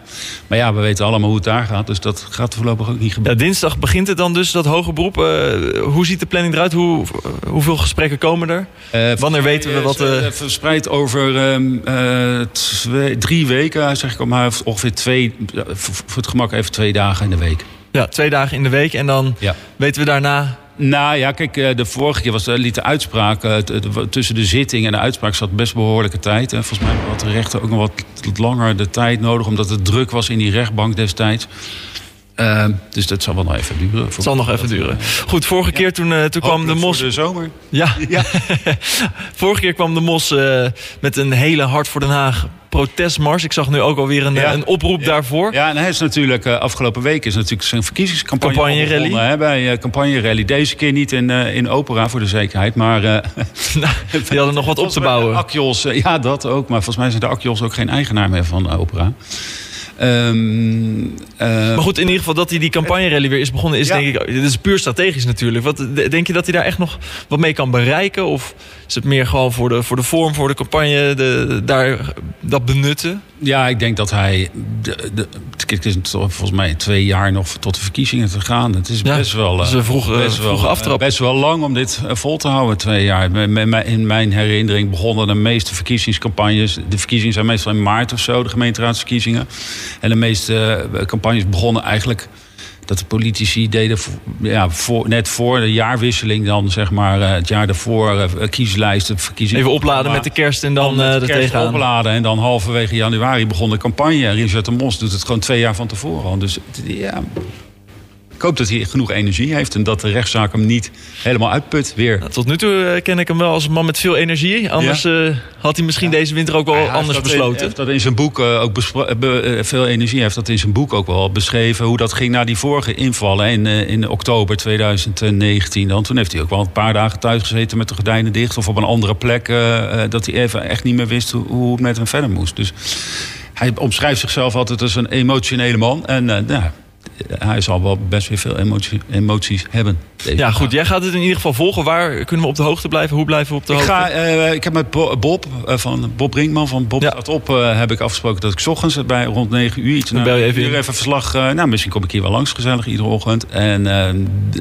Maar ja, we weten allemaal hoe het daar gaat, dus dat gaat voorlopig ook niet Ja, gebeuren. dinsdag begint het dan dus, dat hoge beroep. Eh, hoe ziet de planning eruit? Hoe, hoeveel gesprekken komen er? Eh, Wanneer weten we wat... eh, eh, verspreid over ehm, eh, twee, drie weken, zeg ik al maar, ongeveer twee, voor, voor het gemak even twee dagen in de week. ja, twee dagen in de week. En dan Ja. weten we daarna... Nou ja, kijk, eh, de vorige keer was, eh, liet de uitspraak... eh, tussen de zitting en de uitspraak zat best behoorlijke tijd. En volgens mij had de rechter ook nog wat langer de tijd nodig... omdat het druk was in die rechtbank destijds. Eh, dus dat zal wel nog even duren. Het zal nog even duren. Goed, vorige keer toen, eh, toen kwam de mos... voor de zomer. Ja. vorige keer kwam de mos eh, met een hele Hart voor Den Haag protestmars. Ik zag nu ook alweer een, Ja. een oproep Ja. daarvoor. Ja, en hij is natuurlijk eh, afgelopen week is natuurlijk zijn verkiezingscampagne Campagne al begonnen, rally. hè, bij campagne rally. Deze keer niet in, in opera voor de zekerheid, maar Nou, die hadden nog wat op te bouwen. Akjos, eh, ja, dat ook. Maar volgens mij zijn de Akjos ook geen eigenaar meer van opera. Ehm, eh, Maar goed, in ieder geval dat hij die campagne-rally weer is begonnen... is Ja. denk ik... Dit is puur strategisch natuurlijk. Wat, denk je dat hij daar echt nog wat mee kan bereiken? Of is het meer gewoon voor de, voor de vorm, voor de campagne... De, daar, dat benutten? Ja, ik denk dat hij. De, de, het is volgens mij twee jaar nog tot de verkiezingen te gaan. Het is Ja, best wel. is eh, een vroege- best wel, eh, aftrap. Best wel lang om dit eh, vol te houden, twee jaar. In mijn herinnering begonnen de meeste verkiezingscampagnes. De verkiezingen zijn meestal in maart of zo, de gemeenteraadsverkiezingen. En de meeste campagnes begonnen eigenlijk. Dat de politici deden ja, voor, net voor de jaarwisseling, dan zeg maar eh, het jaar daarvoor, eh, kieslijsten, verkiezingen. Even opladen met de kerst en dan eh de er kerst tegenaan. opladen. En dan halverwege januari begon de campagne. Richard de Mos doet het gewoon twee jaar van tevoren. Dus ja, ik hoop dat hij genoeg energie heeft. En dat de rechtszaak hem niet helemaal uitput weer. Nou, Tot nu toe eh, ken ik hem wel als een man met veel energie. Anders eh, had hij misschien deze winter ook wel Hij anders besloten. heeft dat in zijn boek eh, ook be- veel energie heeft dat in zijn boek ook wel beschreven hoe dat ging na die vorige invallen in, in oktober 2019. Dan toen heeft hij ook wel een paar dagen thuis gezeten met de gordijnen dicht of op een andere plek dat hij even echt niet meer wist hoe, hoe het met hem verder moest. Dus hij omschrijft zichzelf altijd als een emotionele man en nou, hij zal wel best weer veel emotie, emoties hebben. Ja, goed. Jij gaat het in ieder geval volgen. Waar kunnen we op de hoogte blijven? Hoe blijven we op de Ik, hoogte? ga, eh, ik heb met Bo- Bob, eh, van Bob Brinkman van Bob Ja. staat op, eh, heb ik afgesproken dat ik 's ochtends bij rond 9 uur iets Dan bel je even uur even verslag. nou, misschien kom ik hier wel langs gezellig iedere ochtend. En,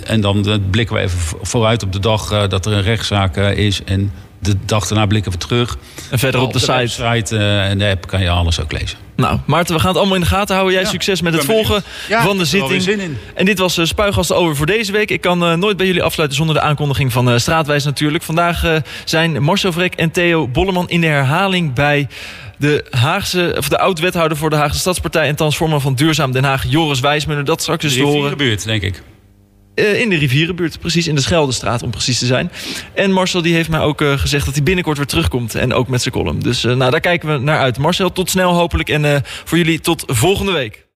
en dan blikken we even vo- vooruit op de dag dat er een rechtszaak is. En de dag daarna blikken we terug. en verder op de site. website en de app kan je alles ook lezen. Nou, Maarten, we gaan het allemaal in de gaten houden. Jij Ja, succes met het volgen Ja, van de zitting. zin in. En dit was uh, Spuigasten over voor deze week. Ik kan eh, nooit bij jullie afsluiten zonder de aankondiging van eh, Straatwijs natuurlijk. Vandaag eh, zijn Marcel Vrek en Theo Bolleman in de herhaling bij de Haagse, of de oud-wethouder voor de Haagse Stadspartij en transformer van Duurzaam Den Haag, Joris Wijsmuller. Dat straks dus te horen. buurt, denk ik. Eh, in de rivierenbuurt, precies in de Scheldestraat om precies te zijn. En Marcel die heeft mij ook eh, gezegd dat hij binnenkort weer terugkomt. En ook met zijn column. Dus eh, nou, daar kijken we naar uit. Marcel, tot snel hopelijk. En voor jullie tot volgende week.